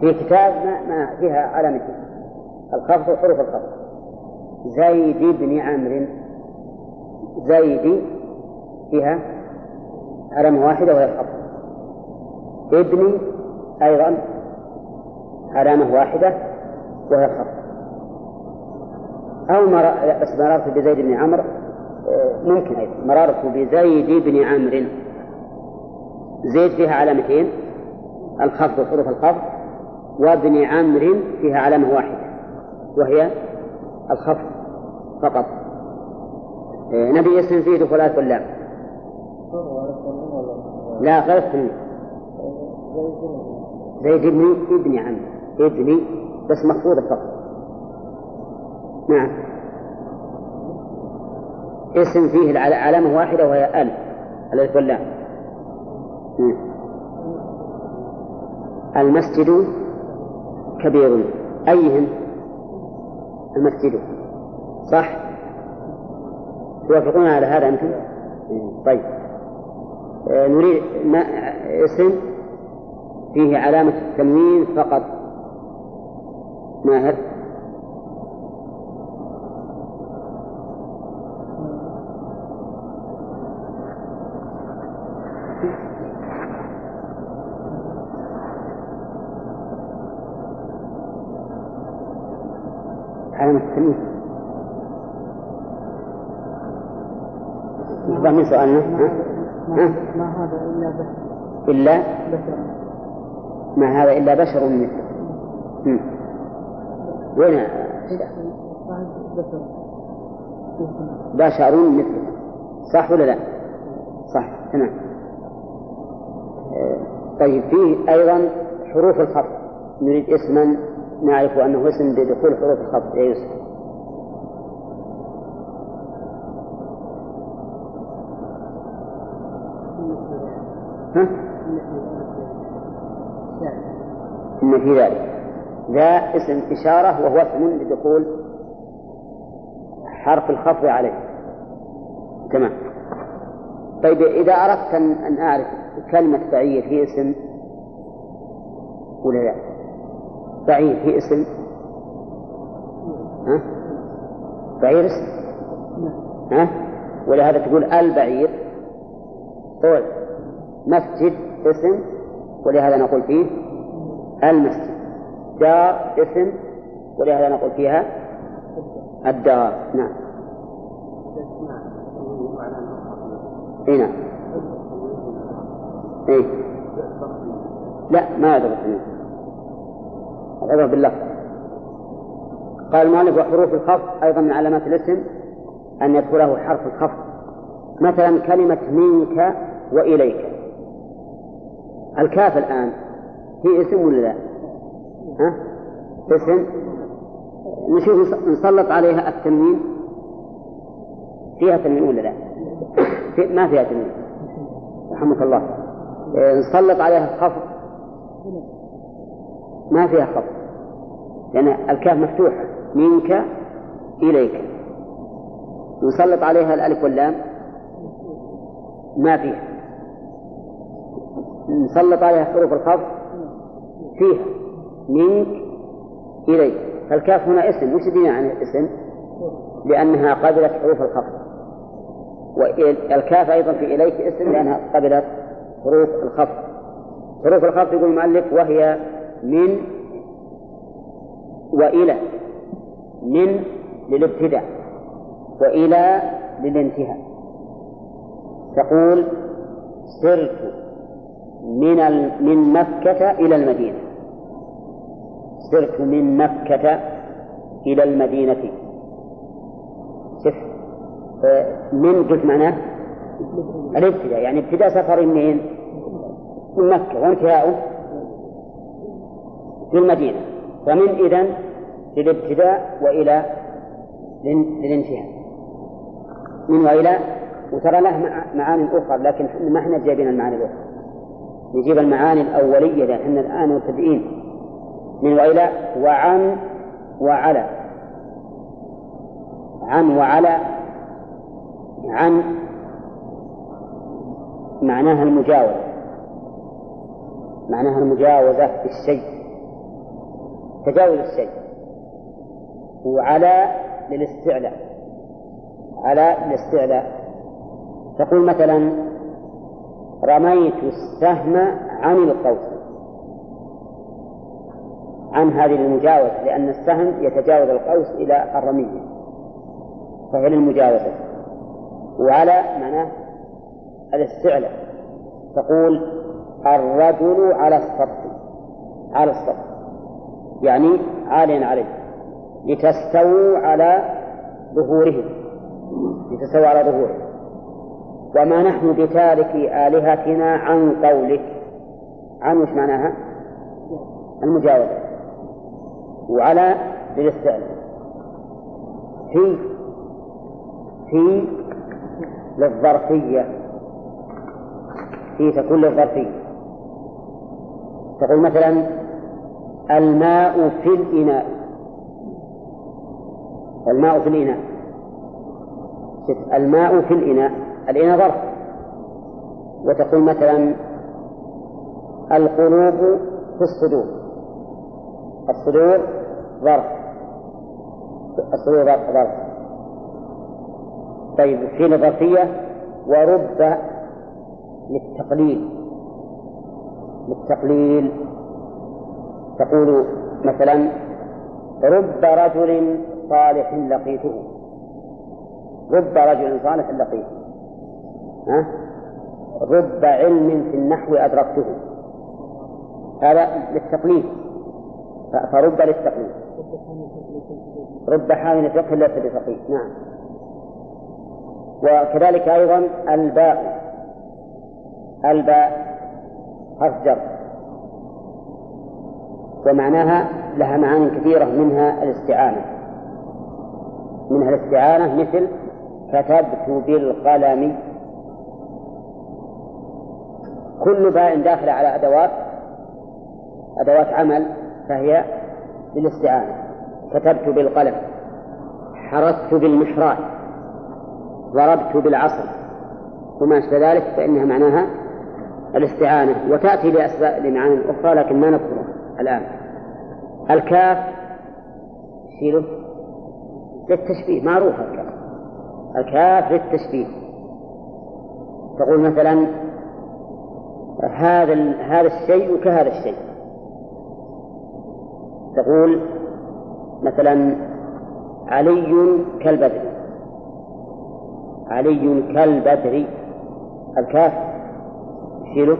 في كتاب ما, ما فيها علامتين الخفض وحروف الخفض. زيد بن عمرو. زيد فيها علامة واحدة وهي الخفض. ابني أيضا علامة واحدة وهي الخفض أو مر... بس مررت بزيد بن عمرو ممكن أيضا. مررت بزيد بن عمرو. زيد فيها علامتين الخفض وحروف الخفض وابن عمرو فيها علامة واحدة وهي الخفض فقط. نبي اسم فيه دخولات واللام لا غير التنوين زيد ابني ابن عمرو. ابني بس مخفوضة فقط. نعم. اسم فيه علامة واحدة وهي ألف. الألف واللام. المسجد كبير. أيهم؟ المسجد. صح؟ توافقون على هذا أنتم؟ طيب. آه نريد ما اسم؟ فيه علامة التنوين فقط. ماهر علامة التنوين من سؤالنا؟ ما هذا إلا بشر إلا؟ بشر ما هذا إلا بشر مم. وين بشر مثلكم صح ولا لا؟ صح تمام. طيب فيه أيضا حروف الخفض نريد اسما نعرف أنه اسم بدخول حروف الخفض يا يوسف ها؟ إن في ذلك. ذا اسم إشارة وهو اسم لدخول حرف الخفض عليه. تمام. طيب إذا أردت أن أعرف كلمة بعير هي اسم ولا لا؟ بعير هي اسم. ها؟ بعير اسم. ها؟ ولهذا تقول البعير قول. مسجد اسم. ولهذا نقول فيه المسجد. دار اسم ولهذا نقول فيها؟ الدار نعم. إي نعم. إي. لا ما يضرب العبرة باللفظ قال المؤلف وحروف الخفض أيضا من علامات الاسم أن يدخله حرف الخفض. مثلا كلمة منك وإليك. الكاف الآن. هي اسم ولا لا؟ ها؟ اسم؟ نشوف نسلط عليها التنوين. فيها تنوين ولا لا؟ في ما فيها تنوين. رحمك الله. نسلط عليها الخفض. ما فيها خفض. لأن الكاف مفتوحة. منك إليك. نسلط عليها الألف واللام. ما فيها. نسلط عليها حروف الخفض. فيها منك إليك فالكاف هنا اسم وش دينا عن الاسم؟ لأنها قبلت حروف الخفض. والكاف أيضا في إليك اسم لأنها قبلت حروف الخفض. حروف الخفض يقول المؤلف وهي من وإلى من للابتداء وإلى للانتهاء. تقول سرت من من مكة إلى المدينة. سرت من مكة إلى المدينة. شف من قلت معناه؟ الابتداء يعني ابتداء سفر منين؟ من مكة. وانتهاؤه في المدينة. فمن إذن للابتداء وإلى للانتهاء. من وإلى وترى له معاني أخرى لكن ما إحنا جايبين المعاني الأخرى. نجيب المعاني الأولية لأن إحنا الآن مبتدئين. من وإلى وعن وعلى. عن وعلى. عن معناها المجاوزة معناها المجاوزة في الشيء تجاوز الشيء. وعلى للاستعلاء. على للاستعلاء تقول مثلا رميت السهم عن القوس. عن هذه المجاوزة لأن السهم يتجاوز القوس إلى الرمية. فهي للمجاوزة. وعلى معناه الاستعلاء. تقول الرجل على السطح على السطح يعني عاليا عليه. لتستووا على ظهوره. لتستووا على ظهوره. وما نحن بتارك آلهتنا عن قولك. عن وش معناها؟ المجاوزة. وعلى للاستعلاء في في للظرفية. في تكون للظرفية. تقول مثلا الماء في الإناء. الماء في الإناء. الماء في الإناء. الإناء ظرف. وتقول مثلا القلوب في الصدور. الصدور ظرف. الصدور ظرف طيب في الظرفية ورب للتقليل. للتقليل. تقول مثلا رب رجل صالح لقيته. رب رجل صالح لقيته. ها؟ رب علم في النحو أدركته. هذا للتقليد فرب للتقليد رب حامل فقه ليس بفقيه. نعم. وكذلك أيضا الباء. الباء حرف جر. ومعناها لها معاني كثيرة منها الاستعانة. منها الاستعانة مثل كتبت بالقلم. كل باء داخلة على أدوات أدوات عمل فهي للاستعانة كتبت بالقلم. حرست بالمحراب. ضربت بالعصر. وما أشبه ذلك فإنها معناها الاستعانة. وتأتي لأسباب لمعاني أخرى لكن ما نذكرها الآن. الكاف شيله للتشبيه. معروفة الكاف. الكاف للتشبيه. تقول مثلا هذا هذا الشيء كهذا الشيء. تقول مثلا علي كالبدر. علي كالبدر الكاف شيله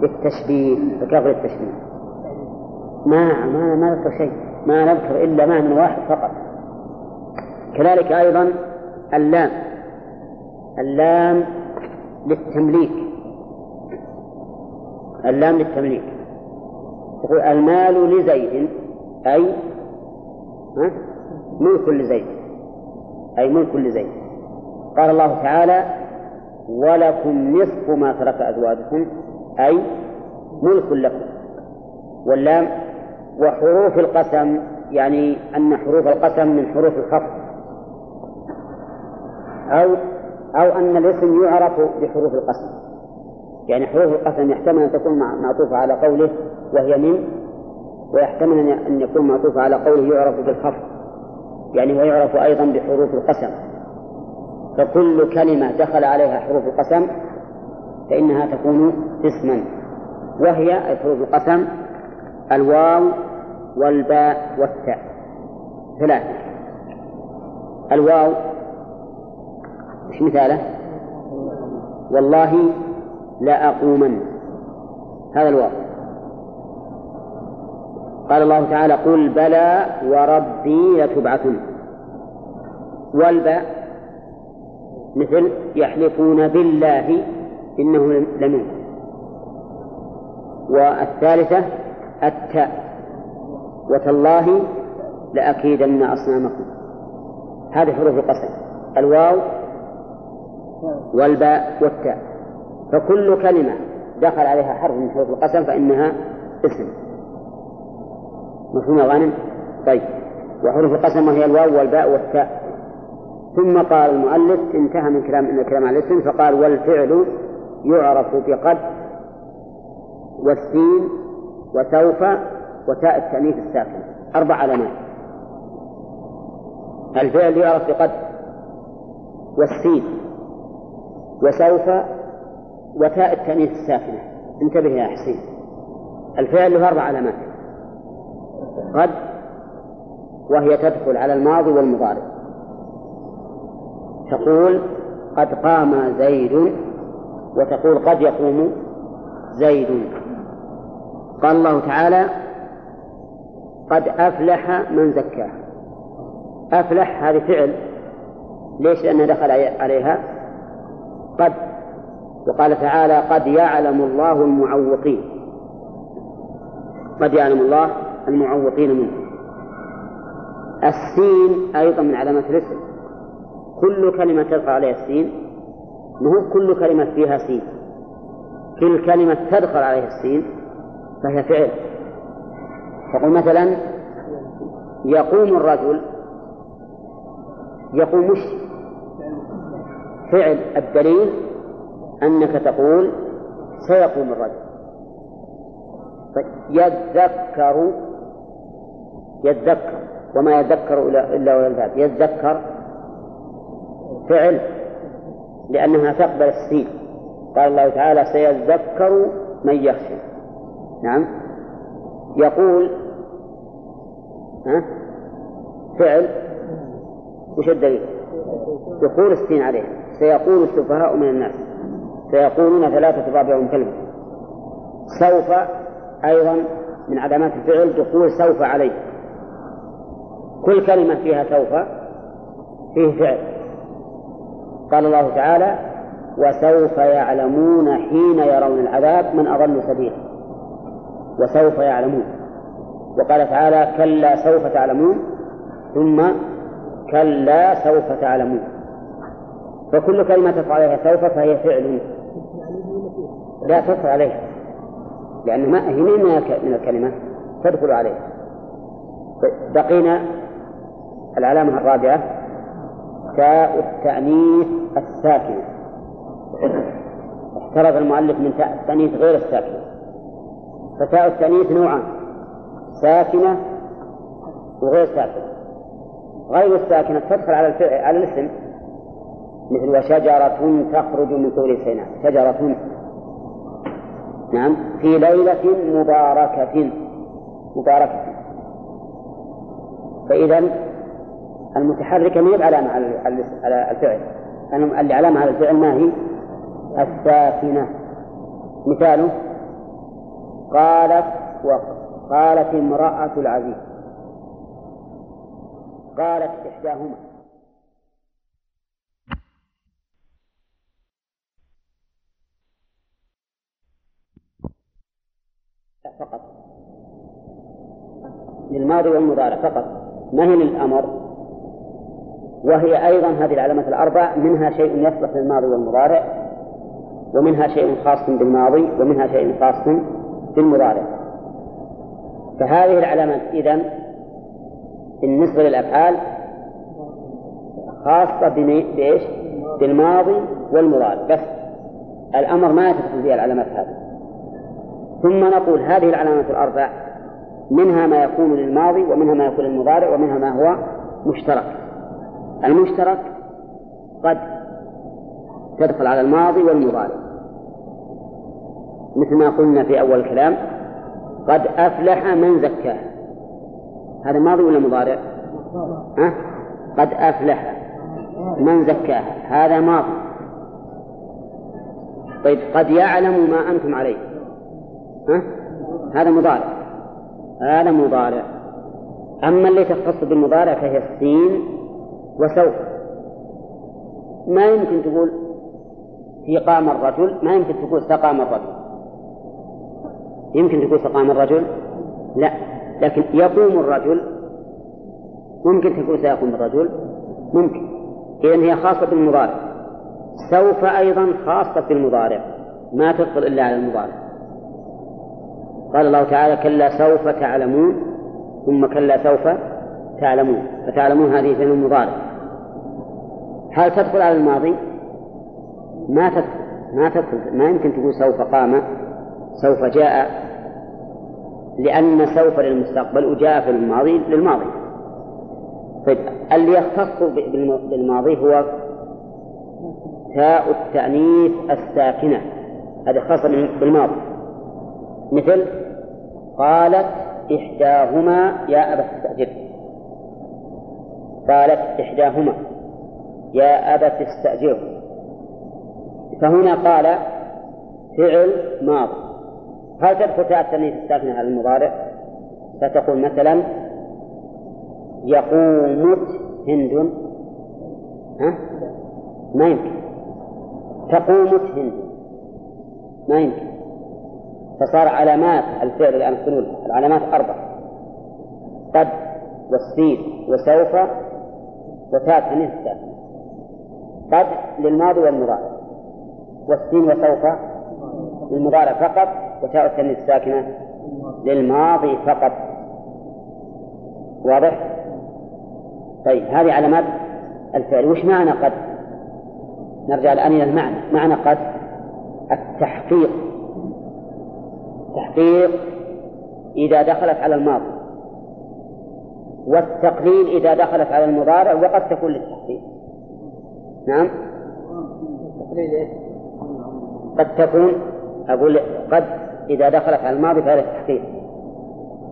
بالتشبيه الكاف للتشبيه. ما ما ما نذكر شيء ما نذكر إلا معنى واحد فقط. كذلك أيضا اللام. اللام للتمليك. اللام للتمليك. تقول المال لزيد. أي؟ ملك لزيد أي ملك لزيد قال الله تعالى ولكم نصف ما ترك أزواجكم. أي ملك لكم. واللام وحروف القسم. يعني أن حروف القسم من حروف الخفض. أو أو أن الاسم يعرف بحروف القسم. يعني حروف القسم يحتمل أن تكون معطوفة على قوله وهي من ويحتمل أن يكون معطوفة على قوله يعرف بالخفض. يعني ويعرف أيضا بحروف القسم. فكل كلمة دخل عليها حروف القسم فإنها تكون اسما. وهي أي حروف القسم الواو والباء والتاء. ثلاثة. الواو إيش مثاله؟ والله لأقومن هذا الواو. قال الله تعالى قل بلى وربي لتبعثن. والباء مثل يحلفون بالله إنه لمنكم والثالثة التاء. وتالله لأكيدن أصنامكم. هذه حروف القسم. الواو والباء والتاء. فكل كلمة دخل عليها حرف من حروف القسم فإنها اسم. مفهوم غانم طيب. وحروف القسم وهي الواو والباء والتاء. ثم قال المؤلف انتهى من كلام من الكلام على الاسم فقال والفعل يعرف بقد والسين وسوف وتاء التأنيث الساكن. أربع علامات. الفعل يعرف بقد والسين وسوف وتاء التأنيث الساكنة. انتبه يا حسين. الفعل له أربع علامات. قد وهي تدخل على الماضي والمضارع. تقول قد قام زيد وتقول قد يقوم زيد. قال الله تعالى قد أفلح من زكاه أفلح هذه فعل. ليش؟ لأنه دخل عليها. قد. وقال تعالى قد يعلم الله المعوقين. قد يعلم الله المعوقين منه. السين أيضا من علامات الاسم. كل كلمة تدخل عليها السين مو كل كلمة فيها سين. كل كلمة تدخل عليها السين فهي فعل. تقول مثلا يقوم الرجل يقوم مش فعل الدليل أنك تقول سيقوم الرجل. يذكر يذكر وما يذكر إلا ولا الباب يذكر فعل لأنها تقبل السين قال الله تعالى سيذكر من يخشى. نعم. يقول ها؟ فعل وش الدليل؟ دخول السين عليه. سيقول السفهاء من الناس. سيقولون ثلاثة رابعهم كلمة. سوف أيضا من علامات الفعل دخول سوف عليه. كل كلمة فيها سوف فيه فعل. قال الله تعالى وسوف يعلمون حين يرون العذاب من أضل سبيلا وسوف يعلمون. وقال تعالى كلا سوف تعلمون ثم كلا سوف تعلمون. فكل كلمة تدخل عليها سوف فهي فعل. لا تدخل عليها. لأن ما هي من الكلمة تدخل عليها. بقينا العلامة الرابعة تاء التأنيث الساكنة. احترز المؤلف من تاء التأنيث غير الساكنة. فتاء التأنيث نوعان ساكنة وغير ساكنة. غير الساكنة تدخل على الفعل على الاسم مثل وشجرة تخرج من طول سيناء شجرة نعم في ليلة مباركة مباركة. فإذا المتحركة ما هي علامة على الفعل. العلامة على الفعل ما هي؟ الساكنة. مثاله قالت وقالت امرأة العزيز. قالت إحداهما. فقط. للماضي والمضارع فقط. ما هي للأمر؟ وهي أيضا هذه العلامات الأربع منها شيء يصلح للماضي والمضارع ومنها شيء خاص بالماضي ومنها شيء خاص بالمضارع. فهذه العلامات إذا بالنسبة للأفعال خاصة بإيش؟ بالماضي والمضارع. بس الأمر ما تدخل فيها العلامات هذه. ثم نقول هذه العلامات الأربع منها ما يكون للماضي ومنها ما يكون للمضارع ومنها ما هو مشترك. المشترك. قد تدخل على الماضي والمضارع. مثل ما قلنا في أول الكلام قد أفلح من زكاه. هذا ماضي ولا مضارع؟ ها؟ قد أفلح من زكاه. هذا ماضي. طيب قد يعلم ما أنتم عليه. ها؟ هذا مضارع. هذا مضارع. أما اللي تختص بالمضارع فهي السين وسوف. ما يمكن تقول في قام الرجل ما يمكن تقول سقام الرجل. يمكن تقول سقام الرجل؟ لا. لكن يقوم الرجل ممكن تقول سيقوم الرجل؟ ممكن. إذن هي خاصة بالمضارع. سوف أيضا خاصة بالمضارع. ما تدخل إلا على المضارع. قال الله تعالى كلا سوف تعلمون ثم كلا سوف تعلمون. فتعلمون هذه فعل المضارع. هل تدخل على الماضي؟ ما تدخل. ما تدخل. ما يمكن تقول سوف قام سوف جاء لأن سوف للمستقبل وجاء في الماضي للماضي. طيب اللي يختص بالماضي هو تاء التأنيث الساكنة. هذه خاصة بالماضي. مثل قالت إحداهما يا أبا استأجر قالت إحداهما. يا أبت استأجره. فهنا قال فعل ماضي. هل تدخل تاء التأنيث الساكنة على المضارع؟ فتقول مثلا يقومت هند. ها؟ ما يمكن. تقومت هند. ما يمكن. فصار علامات الفعل الآن كنون العلامات أربع قد والسين وسوف وتاء التأنيث الساكنة قد للماضي والمضارع. والسين وسوف للمضارع فقط وتاء التأنيث الساكنة للماضي فقط. واضح؟ طيب هذه علامات الفعل. وش معنى قد؟ نرجع الآن إلى المعنى. معنى قد التحقيق. تحقيق إذا دخلت على الماضي والتقليل إذا دخلت على المضارع وقد تكون للتحقيق. نعم. قد تكون أقول قد إذا دخلت على الماضي فهي للتحقيق.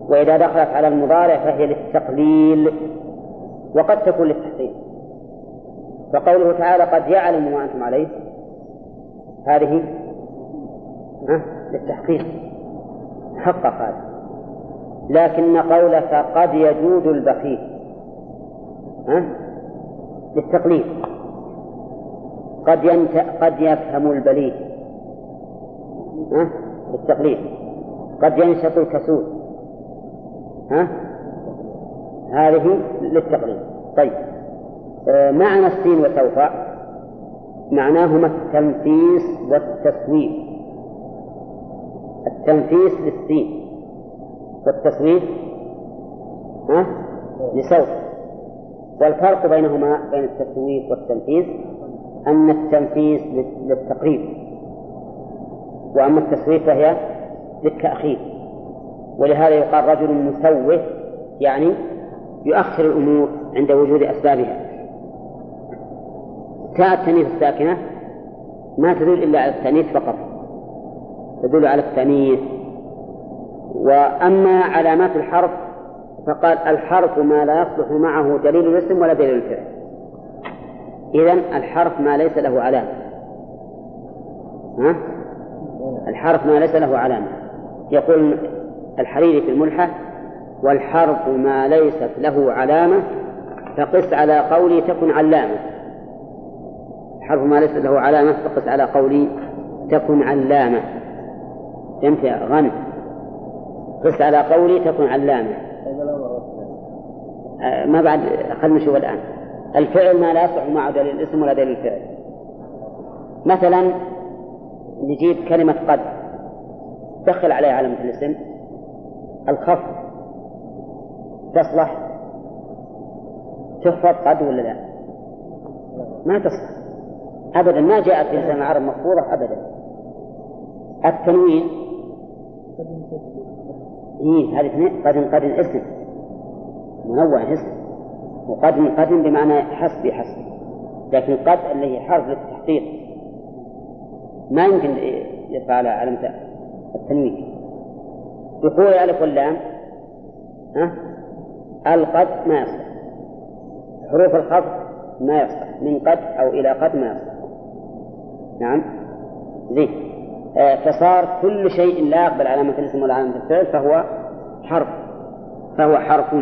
وإذا دخلت على المضارع فهي للتقليل. وقد تكون للتحقيق. فقوله تعالى قد يعلم ما أنتم عليه هذه للتحقيق. حقق هذا. لكن قولك قد يجود البخيل ها؟ قد ينت... قد يفهم البليد ها؟ بالتقليد قد ينشط الكسول ها؟ هذه للتقليد. طيب. آه معنى السين وسوف معناهما التنفيس والتسويف. التنفيس للسين. والتسويف ها؟ لسوف والفرق بينهما بين التسويف والتنفيس أن التنفيس للتقريب وأما التسويف فهي للتأخير. ولهذا يقال رجل مسوف يعني يؤخر الأمور عند وجود أسبابها. تاء التأنيث الساكنة ما تدل إلا على التأنيث فقط تدل على التأنيث وأما علامات الحرف فقال الحرف ما لا يصلح معه دليل الاسم ولا دليل الفعل. إذن الحرف ما ليس له علامة. ها؟ الحرف ما ليس له علامة. يقول الحريري في الملحة والحرف ما ليست له علامة فقس على قولي تكن علامة. حرف ما ليس له علامة فقس على قولي تكن علامة. فهمت يا قس على قولي تكن علامة. آه، ما بعد خلينا نشوف الآن. الفعل ما لا يصلح مع دليل الاسم ولا دليل الفعل. مثلا نجيب كلمة قد. دخل عليها علامة الاسم. الخفض. تصلح. تخفض قد ولا لا؟ ما تصلح. أبدا ما جاءت في لسان العرب مخفوضة أبدا. التنوين. إيه هذه اثنين. قد قد اسم منوع اسم وقد قد بمعنى حسب حسب. لكن قد اللي هي حرف للتحقيق ما يمكن يطلع على علامة التنوين. دخول الألف واللام ها؟ القد ما يصلح. حروف الخفض ما يصلح. من قد أو إلى قد ما يصلح. نعم. زين. آه فصار كل شيء لا يقبل علامة الاسم ولا علامة الفعل فهو حرف. فهو حرف.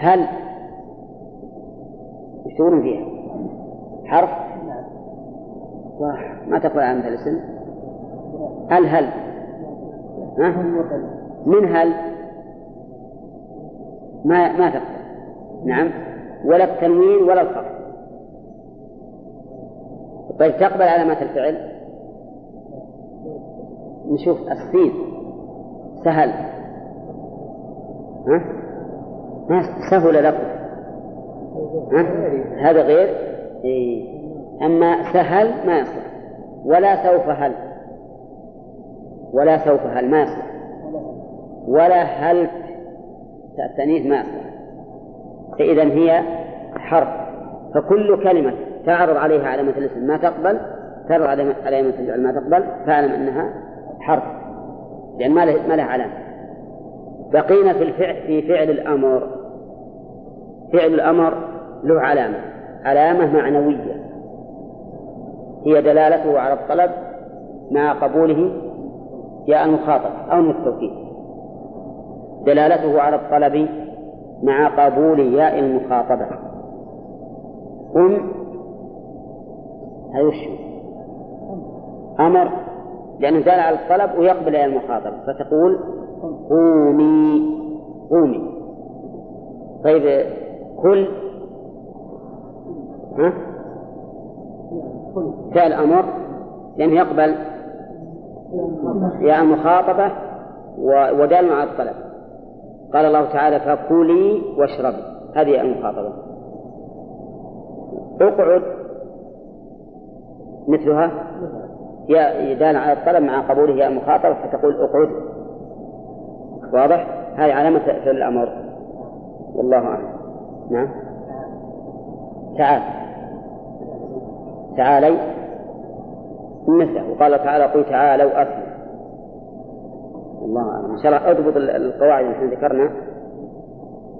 هل إيش تقولون فيها؟ حرف؟ ما تقبل علامة الاسم؟ هل هل؟ ها؟ من هل؟ ما ما تقبل نعم. ولا التنوين ولا الخفض. طيب تقبل علامات الفعل. نشوف السين سهل. ها؟ ما سهل لكم ها؟ هذا غير؟ إيه. أما سهل ما يصلح ولا سوف هل. ولا سوف هل ما يصلح ولا هل التأنيث ما يصلح فإذا هي حرف فكل كلمة تعرض عليها علامة الاسم ما تقبل تعرض علامة الفعل ما تقبل فاعلم أنها حرف لأن ما له ما علامة. بقينا في الفعل في فعل الأمر. فعل الأمر له علامة. علامة معنوية. هي دلالته على الطلب مع قبوله جاء المخاطب أو التوكيد دلالته على الطلب مع قبول ياء المخاطبة. قم. هذا وش أمر. لأنه دال على الطلب ويقبل ياء المخاطبة. فتقول قومي. قومي. طيب كل ها؟ فعل أمر لأنه يقبل ياء المخاطبة ودال على الطلب. قال الله تعالى فكلي واشربي. هذه المخاطبة اقعد مثلها. يا دال على الطلب مع قبوله يا مخاطبة فتقول اقعد. واضح؟ هذه علامة فعل الأمر. والله أعلم. نعم. تعال. تعالي مثله وقال تعالى قل تعالوا أكل الله أعلم. إن شاء الله أضبط القواعد اللي إحنا ذكرنا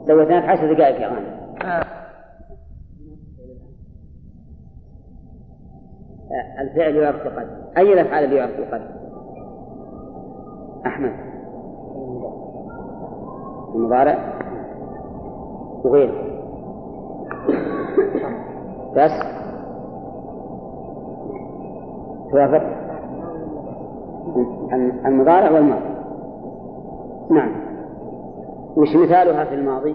في عشر دقائق يا غانم آه. الفعل يعرف قد أي الأفعال اللي يعرف قد أحمد. المضارع. وغيره. بس توافق؟ المضارع والماضي. نعم. وش مثالها في الماضي؟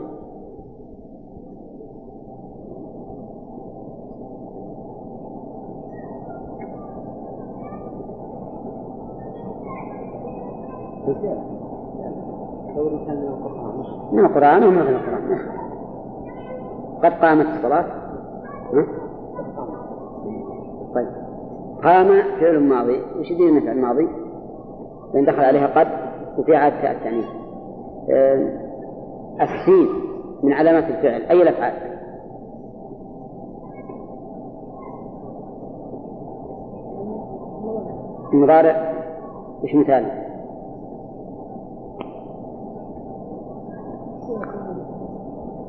من القرآن وما من القرآن. قد قامت الصلاة طيب قام فعل ماضي وش يدير فعل ماضي؟ لأن دخل عليها قد وفي عادة التأنيث السين من علامات الفعل أي الأفعال؟ المضارع وش مثاله؟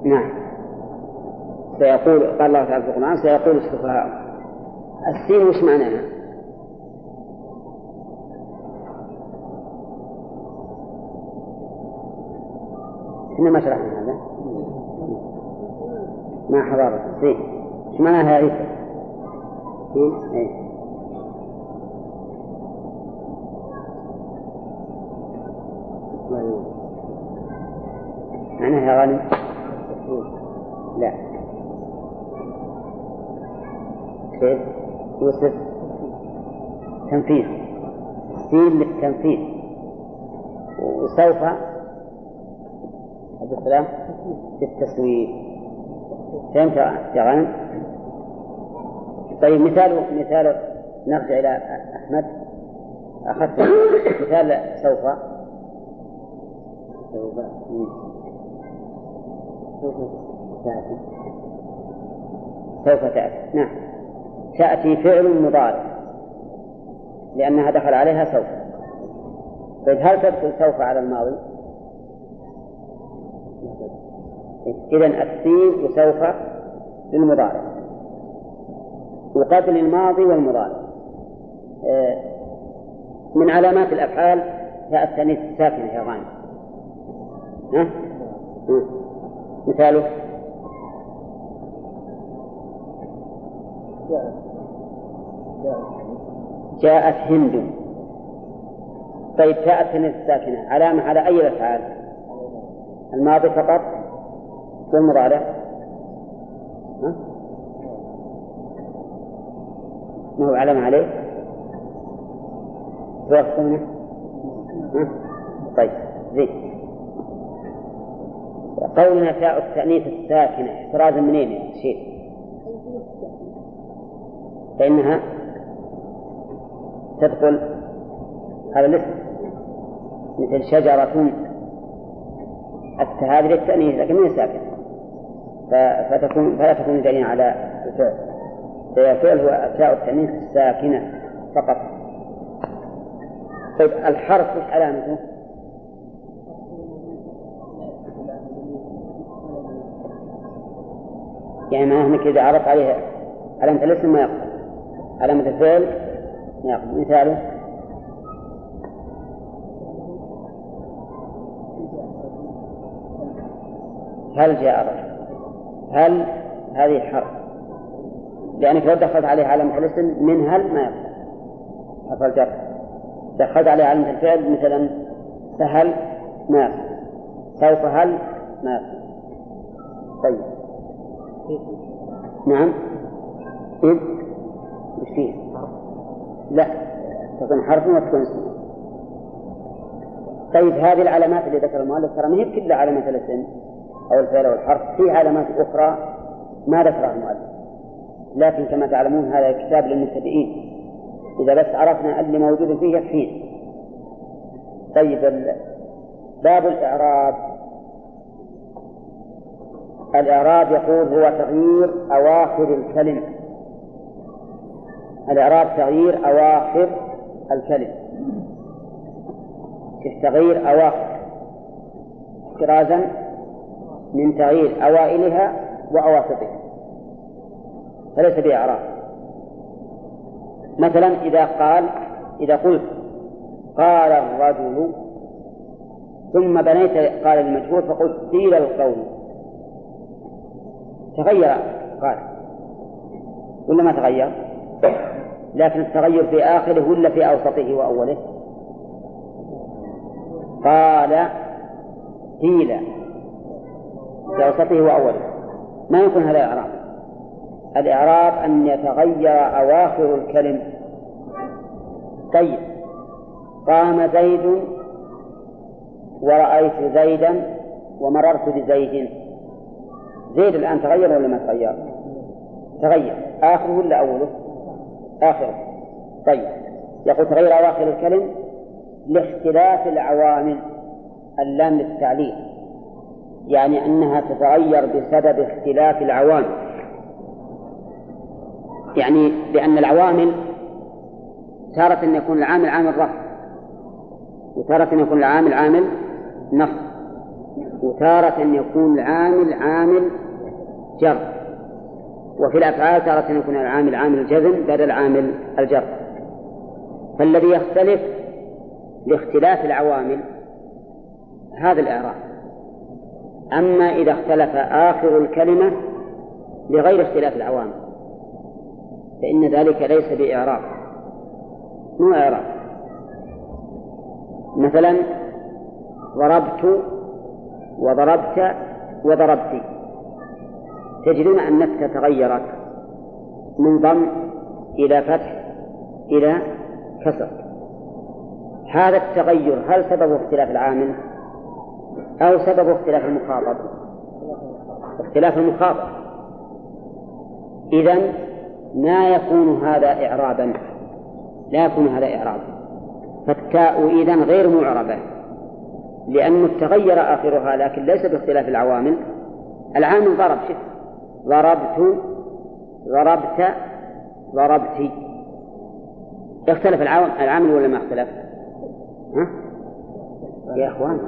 نعم سيقول قال الله تعالى في القرآن سيقول السفهاء السين وش معناها؟ كنا ما شرحنا هذا. ما حضر السين وش معناها هذه؟ سين إيه. معناها يا غالب يوسف تنفيذ. سين للتنفيذ. وسوف عبد السلام للتسويف. فهمت يا غانم؟ طيب مثال مثال نرجع إلى أحمد. أخذت مثال سوف. سوف. تأتي سوف تأتي نعم. تأتي فعل مضارع. لأنها دخل عليها سوف. طيب هل تدخل سوف على الماضي؟ إذا السين وسوف للمضارع. وقبل الماضي والمضارع. آه، من علامات الأفعال تاء التأنيث الساكنة يا غانم. ها؟ مثاله؟ جاءت هند طيب جاءت هند الساكنة علامة على أي الأفعال؟ الماضي فقط والمضارع؟ ما هو علامة عليه؟ توافقونه؟ طيب زين قولنا تاء التأنيث الساكنة احترازا منين يا شيخ؟ فإنها تدخل هذا الاسم مثل شجرة هذه للتأنيث لكن من ساكنة. فتكون فلا تكون دليلا على الفعل. فالفعل هو تاء التأنيث الساكنة فقط. طيب الحرف وش علامته؟ يعني معناه إنك إذا عرضت عليه علامة الاسم ما يقبل علامة الفعل يقبل مثاله. هل جاء الرجل هل هذه حرف؟ لأنك لو دخلت عليه علامة الاسم من هل ما يقبل حرف الجر. دخلت عليه علامة الفعل مثلا سهل ما يقبل سوف هل ما يقبل طيب. نعم إذ وش فيه؟ لا تكون حرف وتكون اسم. طيب هذه العلامات اللي ذكر المؤلف ترى ما هي كلها علامات الاسم أو الفعل أو الحرف في علامات أخرى ما ذكرها المؤلف. لكن كما تعلمون هذا كتاب للمبتدئين. إذا بس عرفنا اللي موجود فيه يكفينا طيب باب الإعراب. الإعراب يقول هو تغيير أواخر الكلمة. الإعراب تغيير أواخر الكلمة تغيير أواخر. احترازا من تغيير أوائلها وأواسطها. فليس بإعراب. مثلا إذا قال إذا قلت قال الرجل ثم بنيت قال المجهول فقلت قيل القول. تغير قال. ولا ما تغير؟ لكن التغير في آخره ولا في أوسطه وأوله؟ قال قيل في أوسطه وأوله. ما يكون هذا إعراب الإعراب أن يتغير أواخر الكلم. طيب قام زيد ورأيت زيدا ومررت بزيد. زيد الآن تغير ولا ما تغير؟ تغير. آخره ولا أوله؟ آخره طيب. يقول تغير أواخر الكلم لاختلاف العوامل اللام للتعليل. يعني أنها تتغير بسبب اختلاف العوامل. يعني لأن العوامل تارة يكون العامل عامل رفع وتارة يكون العامل عامل نصب وتارة يكون العامل عامل جر. وفي الأفعال تارة يكون العامل عامل الجزم بدل عامل الجر. فالذي يختلف لاختلاف العوامل هذا الإعراب. أما إذا اختلف آخر الكلمة لغير اختلاف العوامل فإن ذلك ليس بإعراب مو إعراب. مثلا ضربت وضربت وضربت. تجدون أن النكتة تغيرت من ضم إلى فتح إلى كسر. هذا التغير هل سببه اختلاف العامل أو سببه اختلاف المخاطب؟ اختلاف المخاطب. إذا ما يكون هذا إعرابا؟ لا يكون هذا إعرابا فالتاء إذا غير معربة لأنه تغير آخرها لكن ليس باختلاف العوامل. العامل ضرب شف ضربت ضربت ضربت. اختلف العامل ولا ما اختلف؟ ها؟ يا إخوان.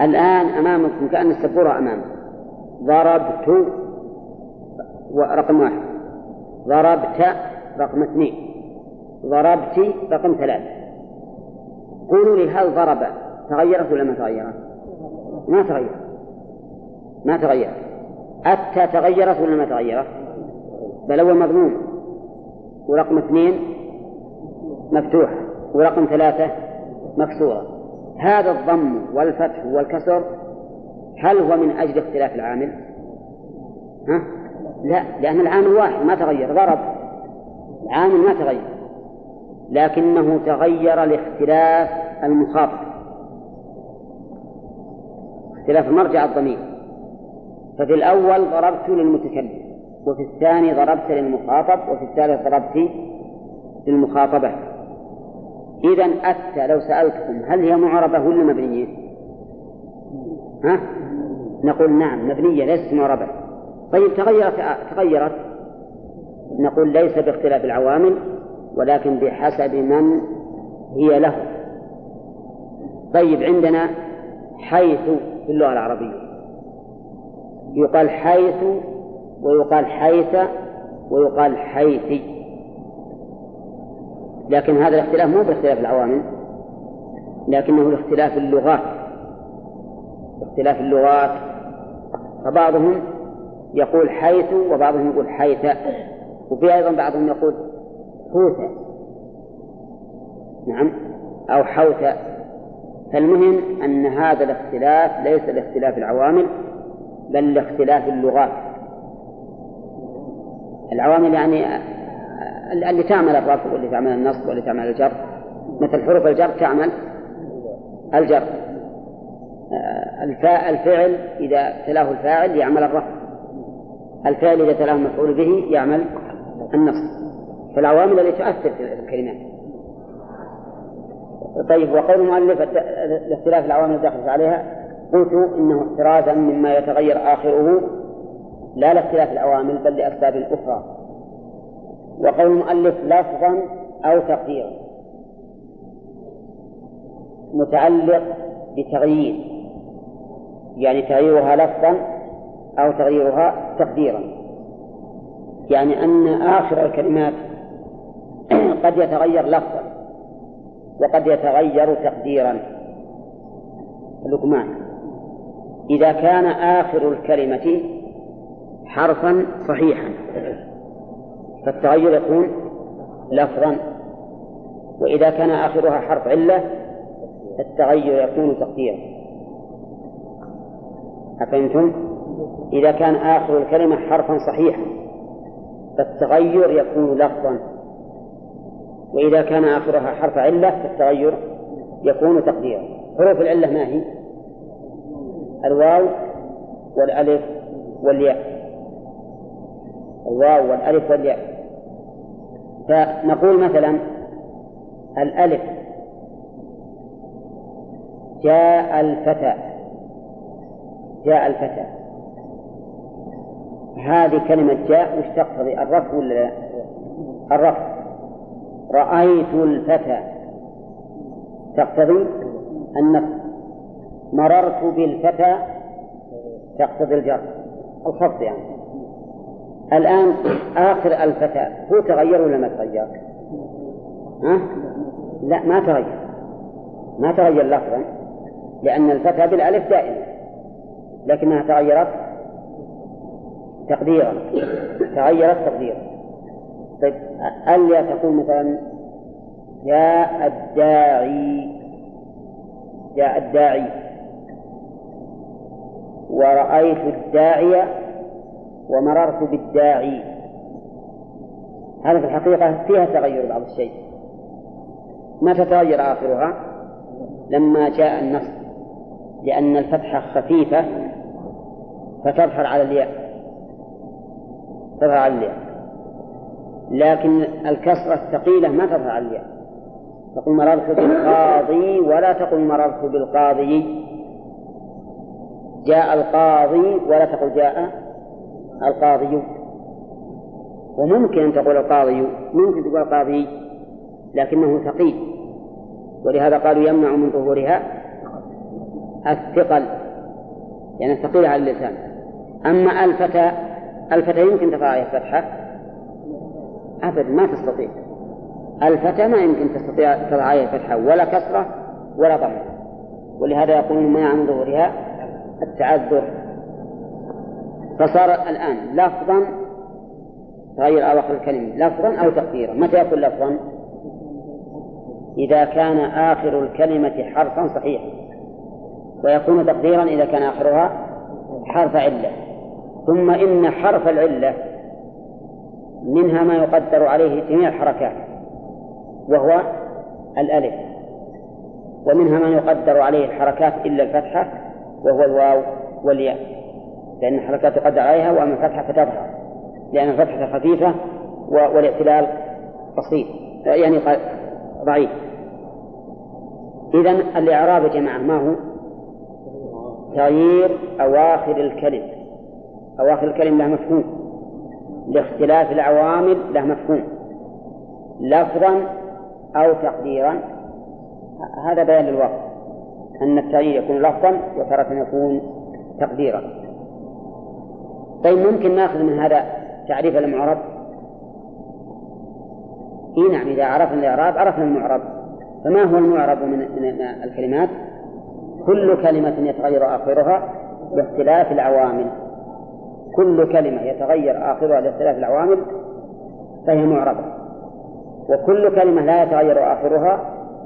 الآن أمامكم كأن السبورة أمامكم ضربت رقم واحد. ضربت رقم اثنين. ضربت رقم ثلاثة. قولوا لي هل ضرب تغيرت ولا ما تغيرت؟ ما تغيرت. ما تغيرت. أتى تغيرت ولا ما تغيرت؟ بل أول مضموم ورقم اثنين مفتوح. ورقم ثلاثة مكسورة. هذا الضم والفتح والكسر هل هو من أجل اختلاف العامل؟ ها؟ لا لأن العامل واحد ما تغير ضرب العامل ما تغير. لكنه تغير لاختلاف المخاطب اختلاف مرجع الضمير. ففي الأول ضربت للمتكلم وفي الثاني ضربت للمخاطب وفي الثالث ضربت للمخاطبة. إذا أتى لو سألتكم هل هي معربة ولا مبنية؟ ها؟ نقول نعم مبنية ليست معربة. طيب تغيرت تغيرت. نقول ليس باختلاف العوامل ولكن بحسب من هي له. طيب عندنا حيث في اللغة العربية. يقال حيث ويقال حيث ويقال حيث. لكن هذا الاختلاف مو باختلاف العوامل لكنه لاختلاف اللغات. اختلاف اللغات. فبعضهم يقول حيث وبعضهم يقول حيث وفي أيضا بعضهم يقول حوث. نعم أو حوث. فالمهم أن هذا الاختلاف ليس لاختلاف العوامل بل لاختلاف اللغات. العوامل يعني اللي تعمل الرفع واللي تعمل النصب واللي تعمل الجر. مثل حروف الجر تعمل الجر. الفعل إذا تلاه الفاعل يعمل الرفع الفعل إذا تلاه المفعول به يعمل النصب. فالعوامل التي تؤثر في الكلمات. طيب وقول المؤلف لاختلاف العوامل الداخلة عليها قلت إنه احترازا مما يتغير آخره لا لاختلاف العوامل بل لأسباب أخرى. وقول المؤلف لفظا أو تقديرا. متعلق بتغيير يعني تغييرها لفظا أو تغييرها تقديرا. يعني أن آخر الكلمات [clears throat] قد يتغير لفظا وقد يتغير تقديرا. لقمان. إذا كان آخر الكلمة حرفا صحيحا. فالتغير يكون لفظا. وإذا كان آخرها حرف علة التغير يكون تقديرا. أفهمتم؟ إذا كان آخر الكلمة حرفا صحيحا فالتغير يكون لفظا. وإذا كان آخرها حرف علة فالتغير يكون تقديرا. حروف العلة ما هي؟ الواو والألف والياء. الواو والألف والياء. فنقول مثلا الألف جاء الفتى. جاء الفتى. هذه كلمة جاء وش تقتضي الرفع ولا لا؟ الرفع. رأيت الفتى. تقتضي النفس مررت بالفتى تقتضي الجر الخفض يعني الآن آخر الفتى هو تغير ولا ما تغير؟ ها؟ لا ما تغير ما تغير لفظا لأن الفتى بالألف دائما لكنها تغيرت تقديرا تغيرت تقديرا طيب ألا تقول مثلا جاء الداعي جاء الداعي ورأيت الداعي ومررت بالداعي. هذا في الحقيقة فيها تغير بعض الشيء. ما تتغير آخرها؟ لما جاء النص. لأن الفتحة خفيفة فتظهر على الياء. تظهر على الياء. لكن الكسرة الثقيلة ما تظهر على الياء. تقول مررت بالقاضي ولا تقول مررت بالقاضي. جاء القاضي ولا تقول جاء القاضي. وممكن أن تقول القاضي ممكن تقول القاضي لكنه ثقيل. ولهذا قالوا يمنع من ظهورها الثقل يعني ثقيلة على اللسان. أما الفتى الفتى يمكن تقع فتحة أبدا ما تستطيع. الفتى ما يمكن تستطيع تضع فتحة ولا كسرة ولا ضمة. ولهذا يقولون منع من ظهورها التعذر. فصار الآن لفظا تغير أواخر الكلمة لفظا أو تقديرا. متى يكون لفظا؟ إذا كان آخر الكلمة حرفا صحيحا. ويكون تقديرا إذا كان آخرها حرف علة. ثم إن حرف العلة منها ما يقدر عليه جميع الحركات وهو الألف. ومنها ما يقدر عليه الحركات إلا الفتحة وهو الواو والياء لأن الحركات تقدر عليها وأما الفتحة فتظهر لأن الفتحة خفيفة والاعتلال بسيط يعني ضعيف. إذا الإعراب يا جماعة ما هو؟ تغيير أواخر الكلم. أواخر الكلم له مفهوم. لاختلاف العوامل له مفهوم. لفظا أو تقديرا. هذا بيان للوقت أن التغيير يكون لفظا وتارة يكون تقديرا. طيب ممكن نأخذ من هذا تعريف المعرب؟ إي نعم إذا عرفنا الإعراب عرفنا المعرب. فما هو المعرب من الكلمات؟ كل كلمة يتغير آخرها باختلاف العوامل. كل كلمة يتغير آخرها لاختلاف العوامل فهي معربة. وكل كلمة لا يتغير آخرها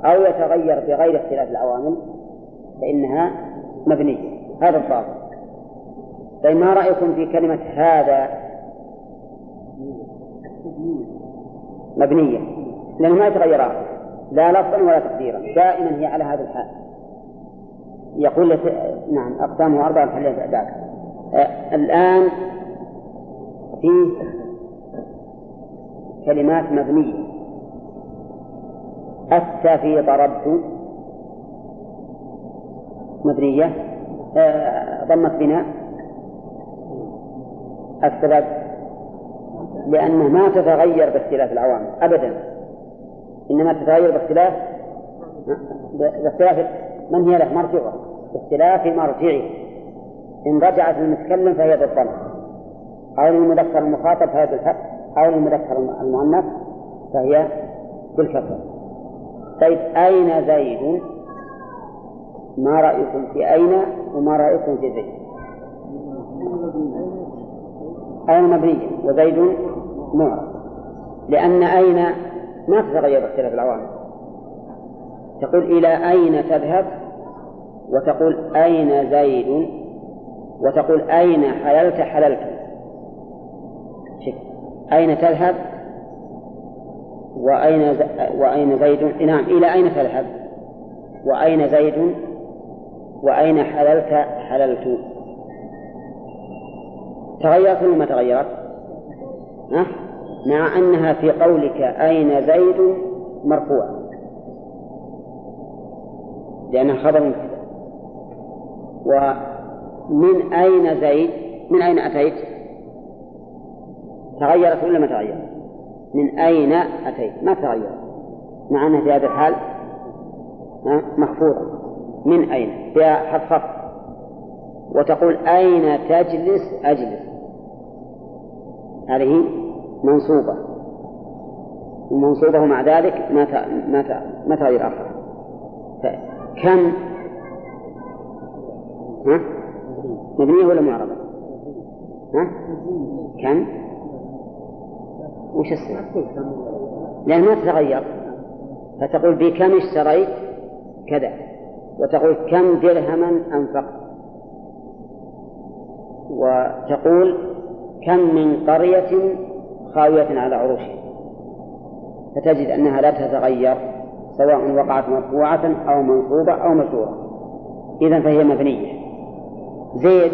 أو يتغير بغير اختلاف العوامل فإنها مبنية. هذا الضابط طيب ما رأيكم في كلمة هذا؟ مبنية. لأنه ما يتغير آخر. لا لفظا ولا تقديرا. دائما هي على هذا الحال. يقول لك نعم أقسامه أربعة نحلها بعد آه الآن في كلمات مبنية. أتى في ضربت مبنية آه ضمت بناء السبب لأنه ما تتغير باختلاف العوامل أبدا. إنما تتغير باختلاف باختلاف من هي له؟ مرجعه. باختلاف مرجعه. إن رجعت للمتكلم فهي بالضم. أو للمذكر المخاطب فهي بالفتح أو للمذكر المؤنث فهي بالكسر. طيب أين زيد؟ ما رأيكم في أين وما رأيكم في زيد؟ أين مبنية وزيد معرب لأن أين؟ ما تتغير باختلاف العوامل. تقول إلى أين تذهب؟ وتقول أين زيد؟ وتقول أين حللت؟ حللت. أين تذهب؟ وأين ز... وأين زيد؟ نعم إلى أين تذهب؟ وأين زيد؟ وأين حللت حللت؟ تغيرت ولا ما تغيرت؟ ها؟ مع أنها في قولك أين زيد مرفوع. لأنها خبر مبتدأ ومن أين زيد؟ من أين أتيت؟ تغيرت ولا ما تغيرت؟ من أين أتيت؟ ما تغيرت. مع أنها في هذا الحال مخفوضة من أين حرف خفض وتقول أين تجلس أجلس هذه منصوبة ومنصوبة مع ذلك ما ما ما تغير آخر كم ها؟ مبنية ولا معربة؟ ها؟ كم؟ وش السبب؟ لأن ما تتغير فتقول بكم اشتريت كذا وتقول كم درهما أنفقت؟ وتقول كم من قرية خاوية على عروشها. فتجد أنها لا تتغير سواء وقعت مرفوعة أو منصوبة أو مشهورة. إذا فهي مبنية. زيد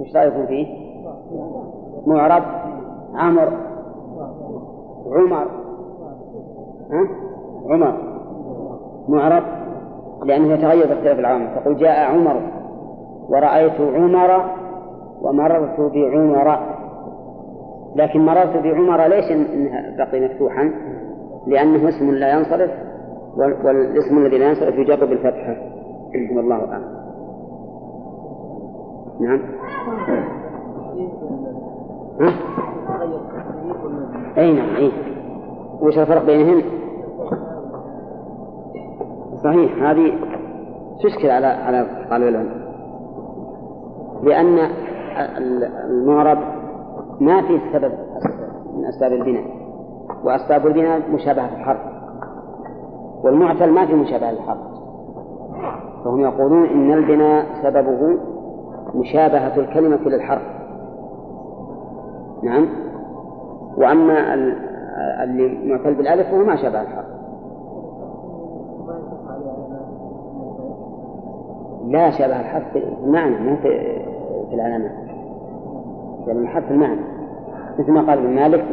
وش رأيكم فيه؟ معرب عمر عمر. ها؟ عمر. معرب. لأنه يتغير باختلاف العوامل. تقول جاء عمر ورأيت عمر ومررت بعمر. لكن مررت بعمر ليش إنها بقي مفتوحا؟ لأنه اسم لا ينصرف والاسم الذي لا ينصرف يجر بالفتحة والله أعلم. نعم. ها؟ أي نعم أي. وش الفرق بينهن؟ صحيح. هذه تشكل على على طالب العلم لأن المعرب ما فيه سبب من أسباب البناء وأسباب البناء مشابهة الحرف والمعتل ما في مشابهة الحرف فهم يقولون إن البناء سببه مشابهة الكلمة للحرف نعم. وأما اللي معتل بالألف فهو ما شابه الحرف لا شبه الحرف في المعنى مو في في العلامات لأن الحرف المعنى. مثل ما قال ابن مالك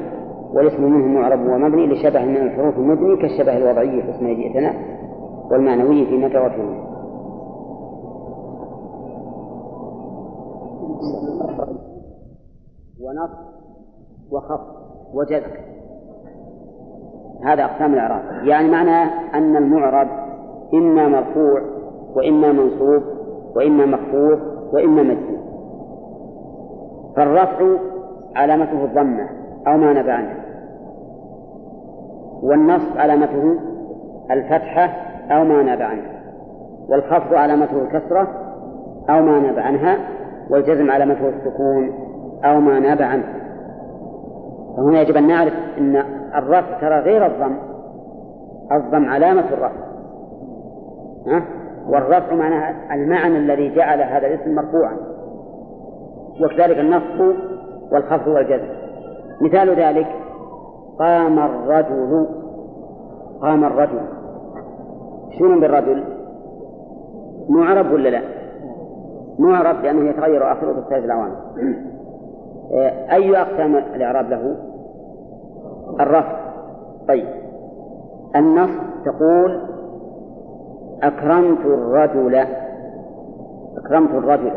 والاسم منه معرب ومبني لشبه من الحروف المبني كالشبه الوضعي في اسم جئتنا والمعنوي في متى وفي ونص وخف وجذب. هذا أقسام الإعراب. يعني معناه أن المعرب إما مرفوع وإما منصوب وإما مخفوض وإما مجزوم فالرفع علامته الضمة أو ما نبع عنها والنصب علامته الفتحة أو ما نبع عنها والخفض علامته الكسرة أو ما نبع عنها. والجزم علامته السكون أو ما ناب عنه. فهنا يجب أن نعرف أن الرفع ترى غير الضم. الضم علامة الرفع. ها؟ والرفع معناها المعنى الذي جعل هذا الاسم مرفوعا. وكذلك النصب والخفض والجزم. مثال ذلك قام الرجل قام الرجل. شنو بالرجل؟ معرب ولا لا؟ معرب لأنه يتغير آخره باختلاف العوامل أي أقسام الإعراب له؟ الرفع. طيب. النص تقول أكرمت الرجل. أكرمت الرجل.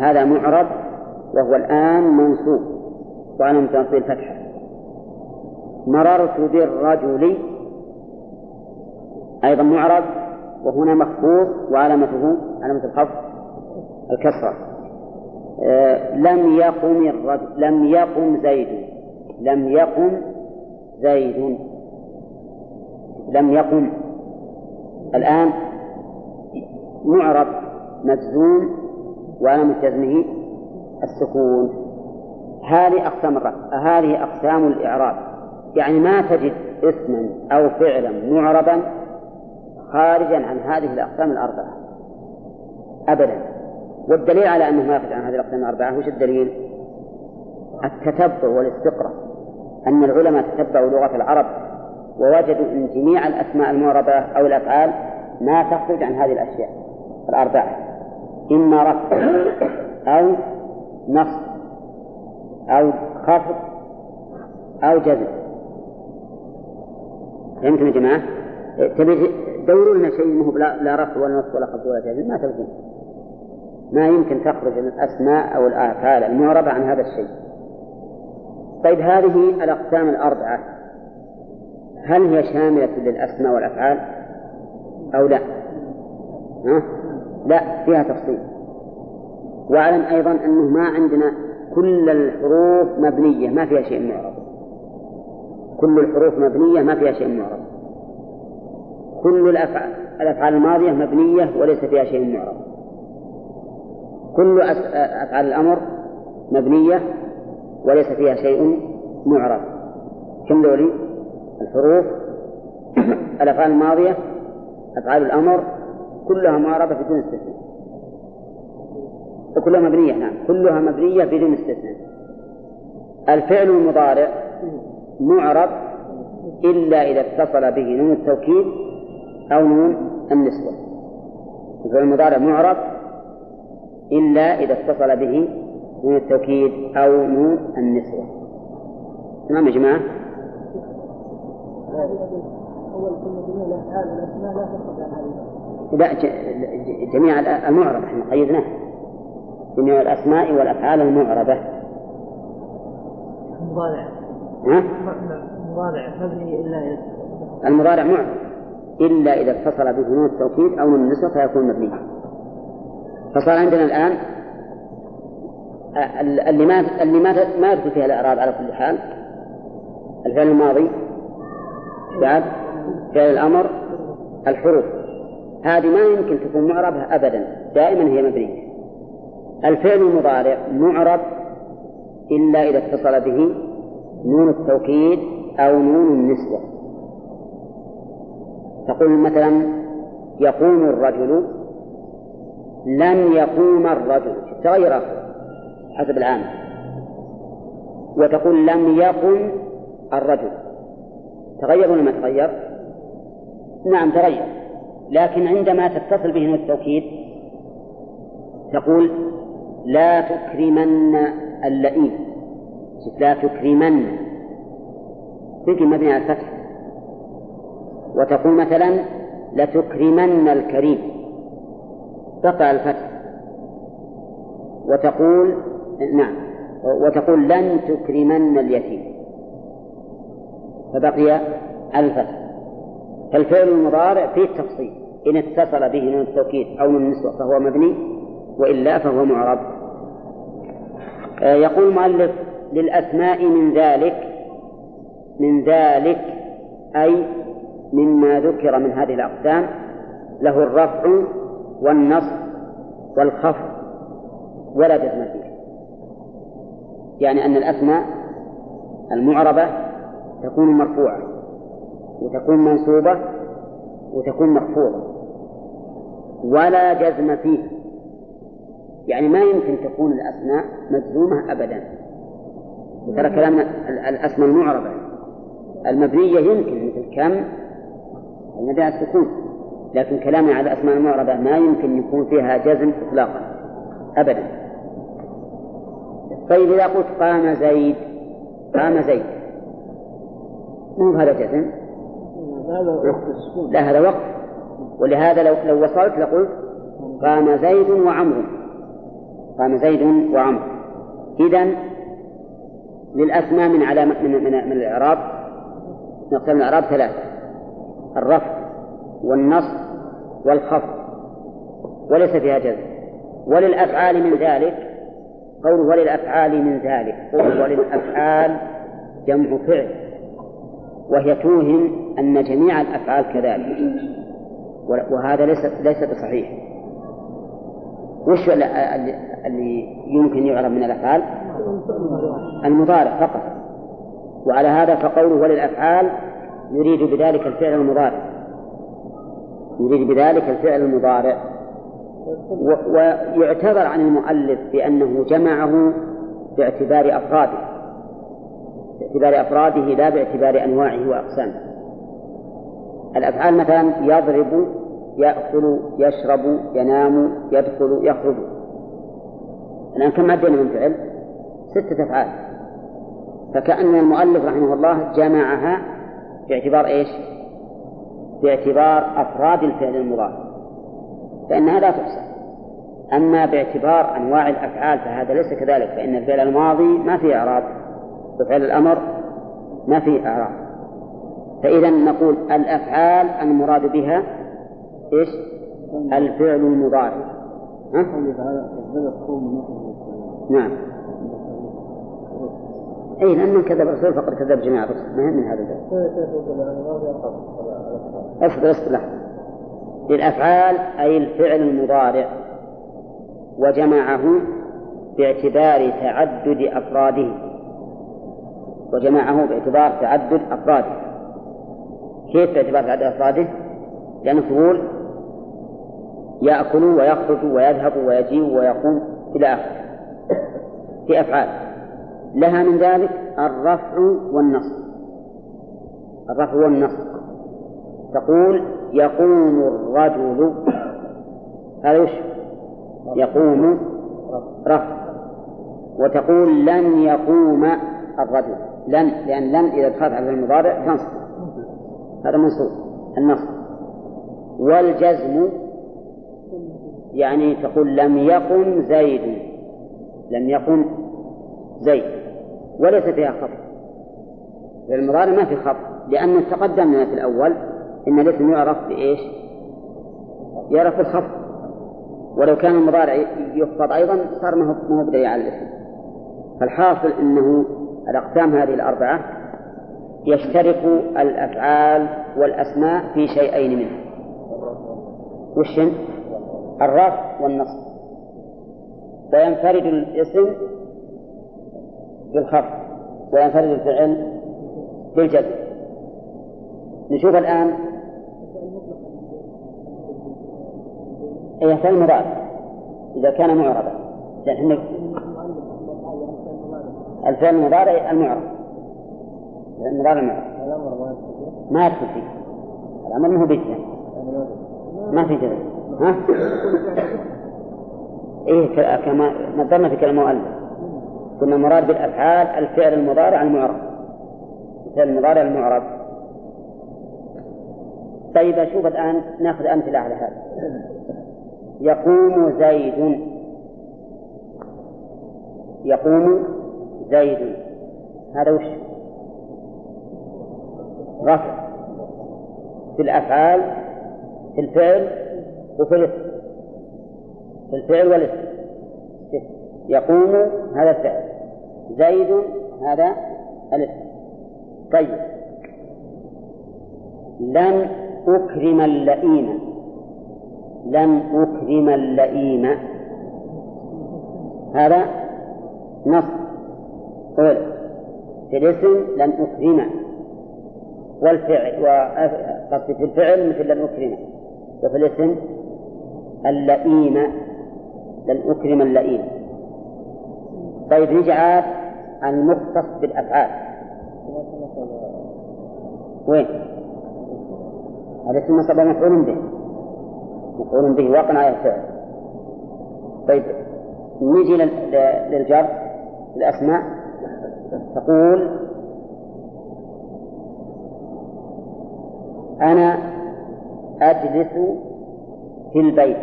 هذا معرب وهو الآن منصوب. وعلى تنصيب الفتحة مررت بالرجل. أيضا معرب وهنا مخفوض وعلامته علامة الخفض الكسرة. آه لم يقم الرجل لم يقم زيد. لم يقم زيد. لم يقم الآن معرب مجزوم وعلامة جزمه السكون. هذه أقسام الرفع هذه أقسام الإعراب. يعني ما تجد اسما أو فعلا معربا خارجا عن هذه الأقسام الأربعة. أبدا. والدليل على أنه ما يخرج عن هذه الأقسام الأربعة وش الدليل؟ التتبع والاستقراء أن العلماء تتبعوا لغة العرب ووجدوا أن جميع الأسماء المعربة أو الأفعال ما تخرج عن هذه الأشياء الأربعة إما رفع أو نصب أو خفض أو جزم فهمتم يا جماعة؟ تبي دوروا لنا شيء مو لا رفع ولا نصب ولا خفض ولا جزم ما تلقون ما يمكن تخرج الأسماء أو الآفعال المعربة عن هذا الشيء. طيب هذه الأقسام الأربعة. هل هي شاملة للأسماء والأفعال أو لا؟ ها؟ لا فيها تفصيل. واعلم أيضا أنه ما عندنا كل الحروف مبنية ما فيها شيء معرب كل الحروف مبنية ما فيها شيء معرب كل الأفعال الأفعال الماضية مبنية وليس فيها شيء معرب كل أفعال الأمر مبنية وليس فيها شيء معرب كم دولي؟ الحروف [coughs] الأفعال الماضية أفعال الأمر كلها معربة بدون استثناء. كلها مبنية نعم كلها مبنية بدون استثناء. الفعل المضارع معرب إلا إذا اتصل به نون التوكيد أو نون النسبة الفعل المضارع معرب إلا إذا اتصل به نون التوكيد أو نون النسبة تمام يا جماعة؟ لا جميع المعرب إحنا قيدناه. جميع الأسماء والأفعال المعربة. المضارع. ها؟ المضارع مبني إلا المضارع معرب. إلا إذا اتصل به نون التوكيد أو نون النسوة فيكون مبنيا فصار عندنا الآن اللي ما اللي ما ما يدخل فيها الإعراب على كل حال الفعل الماضي بعد فعل الأمر الحروف. هذه ما يمكن تكون معربة أبدا دائما هي مبنية. الفعل المضارع معرب إلا إذا اتصل به نون التوكيد أو نون النسوة. تقول مثلا يقوم الرجل لن يقوم الرجل. تغير حسب العام وتقول لم يقم الرجل. تغير ولا ما تغير؟ نعم تغير. لكن عندما تتصل به نون التوكيد تقول لا تكرمن اللئيم. لا تكرمن. تجي مبني على الفتح. وتقول مثلا لتكرمن الكريم. تقع الفتح. وتقول نعم وتقول لن تكرمن اليتيم. فبقي الفتح فالفعل المضارع فيه تفصيل إن اتصل به نون التوكيد أو نون النسوة فهو مبني وإلا فهو معرب. آه، يقول المؤلف للأسماء من ذلك من ذلك أي مما ذكر من هذه الأقسام له الرفع والنصب والخفض ولا جزم فيه. يعني أن الأسماء المعربة تكون مرفوعة وتكون منصوبة وتكون مخفوضة ولا جزم فيه يعني ما يمكن تكون الأسماء مجزومة أبدا. وترى كلام الأسماء المعربة. المبنية يمكن مثل كم؟ المبنية على السكون. لكن كلامي على الأسماء المعربة ما يمكن يكون فيها جزم إطلاقا. أبدا. طيب إذا قلت قام زيد قام زيد. مو هذا جزم لا هذا وقت. ولهذا لو لو وصلت لقلت قام زيد وعمرو قام زيد وعمرو إذا للأسماء من علامة من من, من الإعراب نقسم الإعراب ثلاثة. الرفع والنصب والخفض. وليس فيها جزم. وللأفعال من ذلك قوله وللأفعال من ذلك قول وللأفعال جمع فعل. وهي توهم أن جميع الأفعال كذلك. وهذا ليس ليس بصحيح. وش اللي يمكن يعرف من الأفعال؟ المضارع فقط. وعلى هذا فقوله وللأفعال يريد بذلك الفعل المضارع. يريد بذلك الفعل المضارع. ويعتذر عن المؤلف بأنه جمعه باعتبار أفراده. باعتبار أفراده لا باعتبار أنواعه وأقسامه. الأفعال مثلا يضرب يأكل يشرب ينام يدخل يخرج. الآن كم عدينا من فعل؟ ستة أفعال. فكأن المؤلف رحمه الله جمعها باعتبار إيش؟ باعتبار أفراد الفعل المضارع فإنها لا تحصى. أما باعتبار أنواع الأفعال فهذا ليس كذلك فإن الفعل الماضي ما فيه إعراب. وفعل الأمر ما فيه إعراب. فإذا نقول الأفعال المراد بها إيش؟ الفعل المضارع؟ نعم. أي لأن من كذب الرسول فقد كذب جميع الرسل. ما من هذا الباب اصبر اصبر لحظة للأفعال أي الفعل المضارع. وجمعه باعتبار تعدد أفراده. وجمعه باعتبار تعدد أفراده. كيف باعتبار تعدد أفراده؟ لأنه تقول يأكل ويخرج ويذهب ويجيء ويقوم إلى آخره. في أفعال. لها من ذلك الرفع والنصب. الرفع والنصب. تقول يقوم الرجل. هذا وش؟ يقوم رفع. وتقول لن يقوم الرجل. لن لأن لن إذا دخلت على المضارع تنصب هذا منصوب. النصب. والجزم يعني تقول لم يقم زيد. لم يقم زيد. وليس فيها خط المضارع ما في خط لأنه تقدم لنا في الأول إن الاسم يعرف بإيش؟ يعرف بالخفض ولو كان المضارع يخفض أيضا صار ما هو بدليل على الاسم. فالحاصل أنه الأقسام هذه الأربعة يشترك الأفعال والأسماء في شيئين منها. وش الرفع والنصب. وينفرد الاسم بالخفض وينفرد الفعل بالجزم. نشوف الآن أي فعل مضارع إذا كان معربا. الفعل المضارع المعرب المضارع المعرب ما يدخل الأمر ما هو بيتنا ما في جزم ها؟ إيه كما نظرنا في كلام المؤلف. كنا مراد بالأفعال الفعل المضارع المعرب الفعل المضارع المعرب طيب أشوف الآن نأخذ أمثلة على هذا. يقوم زيد. يقوم زيد. هذا وش؟ رفع. في الأفعال في الفعل وفي الاسم. في الفعل والاسم. يقوم هذا الفعل. زيد هذا الاسم. طيب. لن أكرم اللئيم. لن أكرم اللئيم. هذا نص قول في الاسم لن أكرم والفعل وقصد في الفعل مثل لن أكرم وفي الاسم اللئيم لن أكرم اللئيم. طيب نجعل المختص بالأفعال. وين؟ الاسم نصب مفعول به. مفعول به وقع على الفعل. طيب نجي للجر الأسماء تقول أنا أجلس في البيت.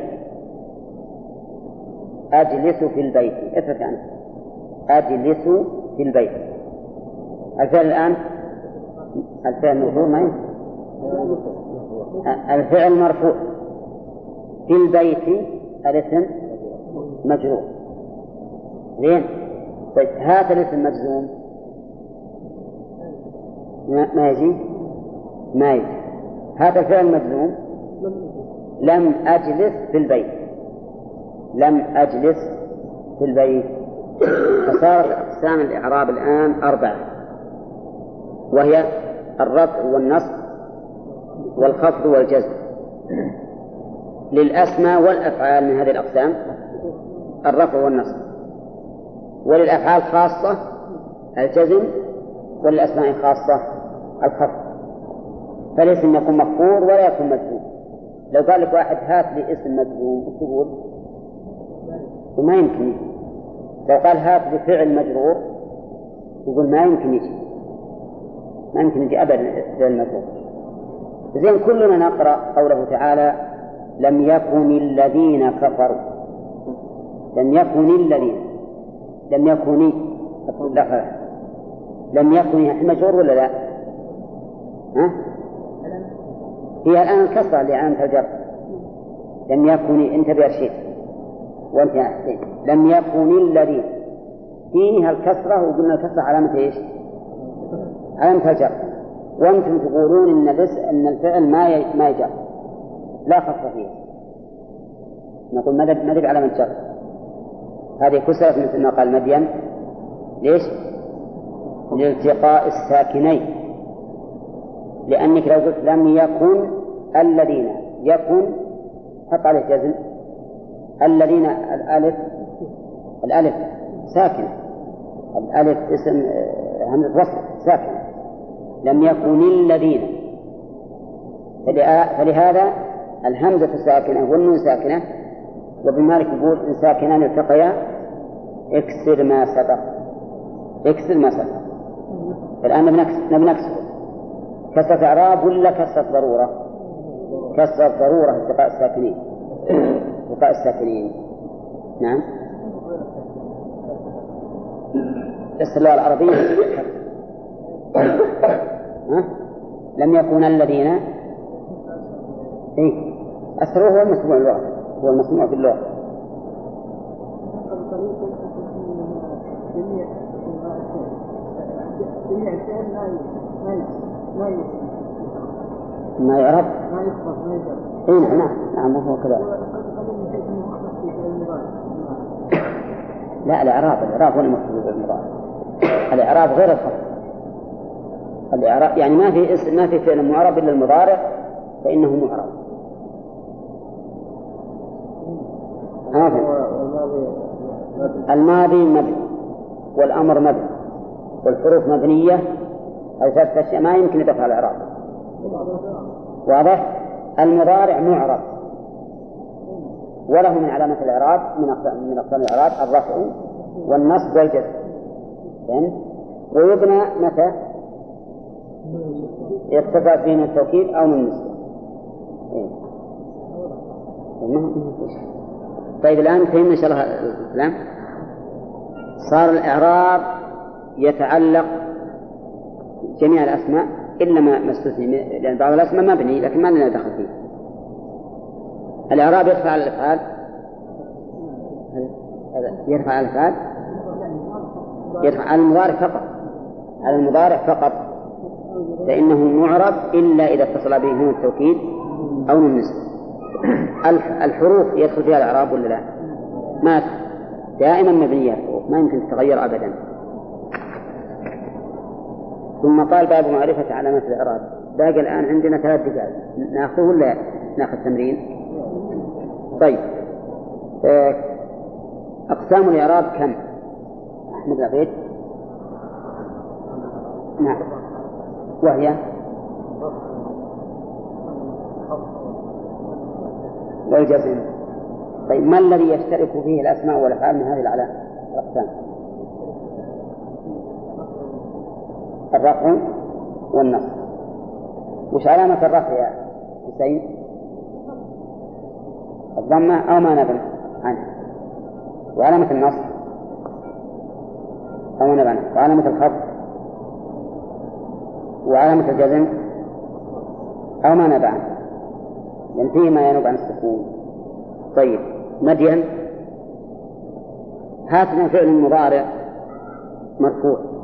أجلس في البيت. اترك عنه أجلس في البيت. الفعل الآن؟ الفعل مرفوع ما الفعل مرفوع. في البيت الاسم مجرور. زين؟ طيب هذا الاسم مجزوم. ما يجي ما يجي هذا الفعل مجزوم لم أجلس في البيت. لم أجلس في البيت. فصارت أقسام الإعراب الآن أربعة. وهي الرفع والنصب والخفض والجزم. للأسماء والأفعال من هذه الأقسام الرفع والنصب. وللأفعال خاصة الجزم وللأسماء خاصة الخفض فالاسم يكون مفقود ولا يكون مجزوم لو قال لك واحد هات لي اسم مجزوم وش تقول؟ وما يمكن يجي. لو قال هات لي فعل مجرور يقول ما يمكن يجي. ما يمكن يجي أبدا فعل مجرور. زين كلنا نقرأ قوله تعالى لم يكن الذين كفروا. لم يكن الذين. لم يكن. لم يكن. مجرور ولا لا؟ هي الآن الكسرة اللي علامة الجر لم يكن انتبه شيخ وأنت يا حسين لم يكن الذين فيها الكسرة وقلنا الكسرة علامة إيش؟ علامة الجر وأنتم تقولون إن بس إن الفعل ما ما يجر. لا خص فيه. نقول ما ما علامة جر هذه كسرت مثل ما قال مدين. ليش؟ لالتقاء الساكنين. لأنك لو قلت لم يكن الذين يكن حط عليه جزم. الذين الألف الألف ساكنة. الألف اسم آه، همزة وصل ساكنة. لم يكن الذين. فلهذا الهمزة ساكنة والنون ساكنة. وابن مالك يقول إن ساكنان التقيا اكسر ما سبق. اكسر ما سبق. الآن نبي نكسر. كسرة إعراب ولا كسرة ضرورة؟ كسرة ضرورة التقاء الساكنين. التقاء الساكنين. نعم. اللغة العربية؟ لم يكن الذين إيه؟ أسره هو المسموع اللغة هو المسموع في اللغة ما يعرف؟ ما يخبر ما اي نعم نعم نعم هو كذلك لا الإعراب الإعراب هو المقصود بالمضارع الإعراب غير الخفض الإعراب يعني ما في اسم ما في فعل معرب إلا المضارع فإنه معرب. الماضي مبني والأمر مبني والحروف مبنية أو ثلاثة أشياء ما يمكن يدفع الإعراب واضح؟ المضارع معرب وله من علامة الإعراب من من أقسام الإعراب الرفع والنصب والجزم فهمت؟ ويبنى متى؟ يتفق فيه من التوكيد أو من النسبة. طيب الآن فهمنا إن شاء الله الكلام صار الإعراب يتعلق جميع الأسماء إلا ما استثني لأن بعض الأسماء مبني لكن ما لنا دخل فيه. الإعراب يرفع على الأفعال؟ يرفع على الأفعال؟ يرفع على المضارع فقط. على المضارع فقط. فإنه معرب إلا إذا اتصل به نون التوكيد أو نون النسبة الحروف يدخل فيها الإعراب ولا لا؟ ما دائما مبنية الحروف ما يمكن تتغير أبدا. ثم قال باب معرفة علامات الإعراب باقي الآن عندنا ثلاث دقائق ناخذه ولا نأخذ تمرين؟ طيب آه، أقسام الإعراب كم؟ أحمد لقيت؟ نعم وهي والجزم طيب ما الذي يشترك فيه الأسماء والأفعال من هذه الأقسام؟ الرفع والنصب. وش علامة الرفع يا حسين؟ الضمة أو ما نبنى عنه وعلامة النصب أو ما نبنى. وعلامة الخفض. وعلامة الجزم أو ما نبع عنه لأن فيه ما ينوب عن السكون. طيب مدين هاتنا فعل مضارع مرفوع.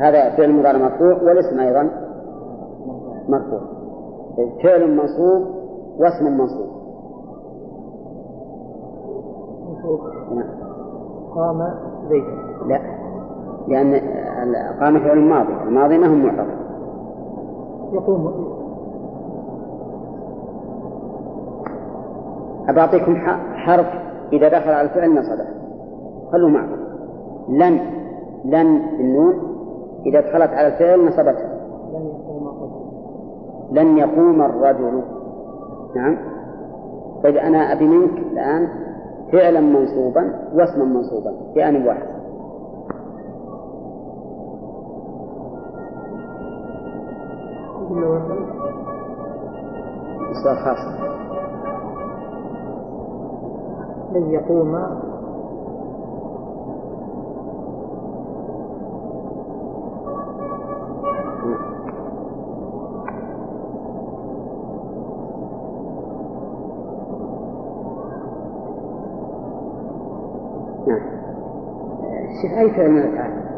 هذا فعل مضارع مرفوع والاسم أيضا مرفوع. فعل منصوب واسم منصوب. نعم. قام زيد. لا. لأن قام فعل الماضي الماضي ما هو معرب يقوم. أبعطيكم حرف إذا دخل على الفعل نصبه. خلوا معكم. لن لن النون إذا دخلت على الفعل نصبتها لن يقوم الرجل. لن يقوم الرجل. نعم. طيب أنا أبي منك الآن فعلا منصوبا واسما منصوبا في آن واحد. مصدر خاص لن يقوم شوف أي فعل من الأفعال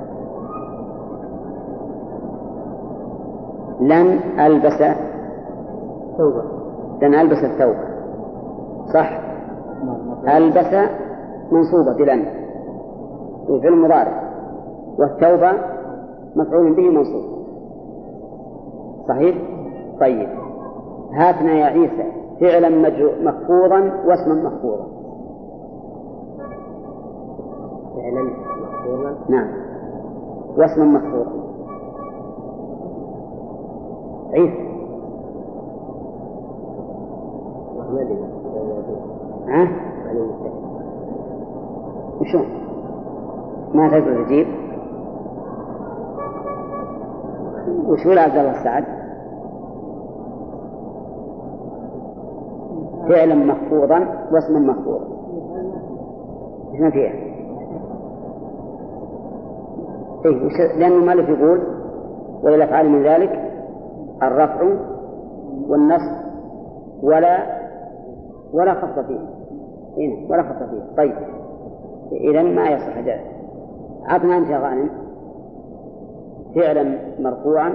لن ألبس توبة. لن ألبس الثوب صح؟ ألبس منصوبة بلن. وفعل مضارع والتوبة مفعول به منصوب. صحيح؟ طيب. هاتنا يا عيسى فعلا مخفوضا واسما مخفوضا فعلا. نعم واسما مخفوضا عيسى محمد ها؟ وشون؟ ما تقدر تجيب؟ وش يقول عبد الله السعد؟ فعلا مخفوضا واسما مخفوضا إيش ما فيها؟ إيه لأن المؤلف يقول وللأفعال من ذلك الرفع والنصب ولا ولا خط فيه. هنا ولا خط فيه. طيب. إذا ما يصح ذلك. عطنا أنت يا غانم فعلا مرفوعا.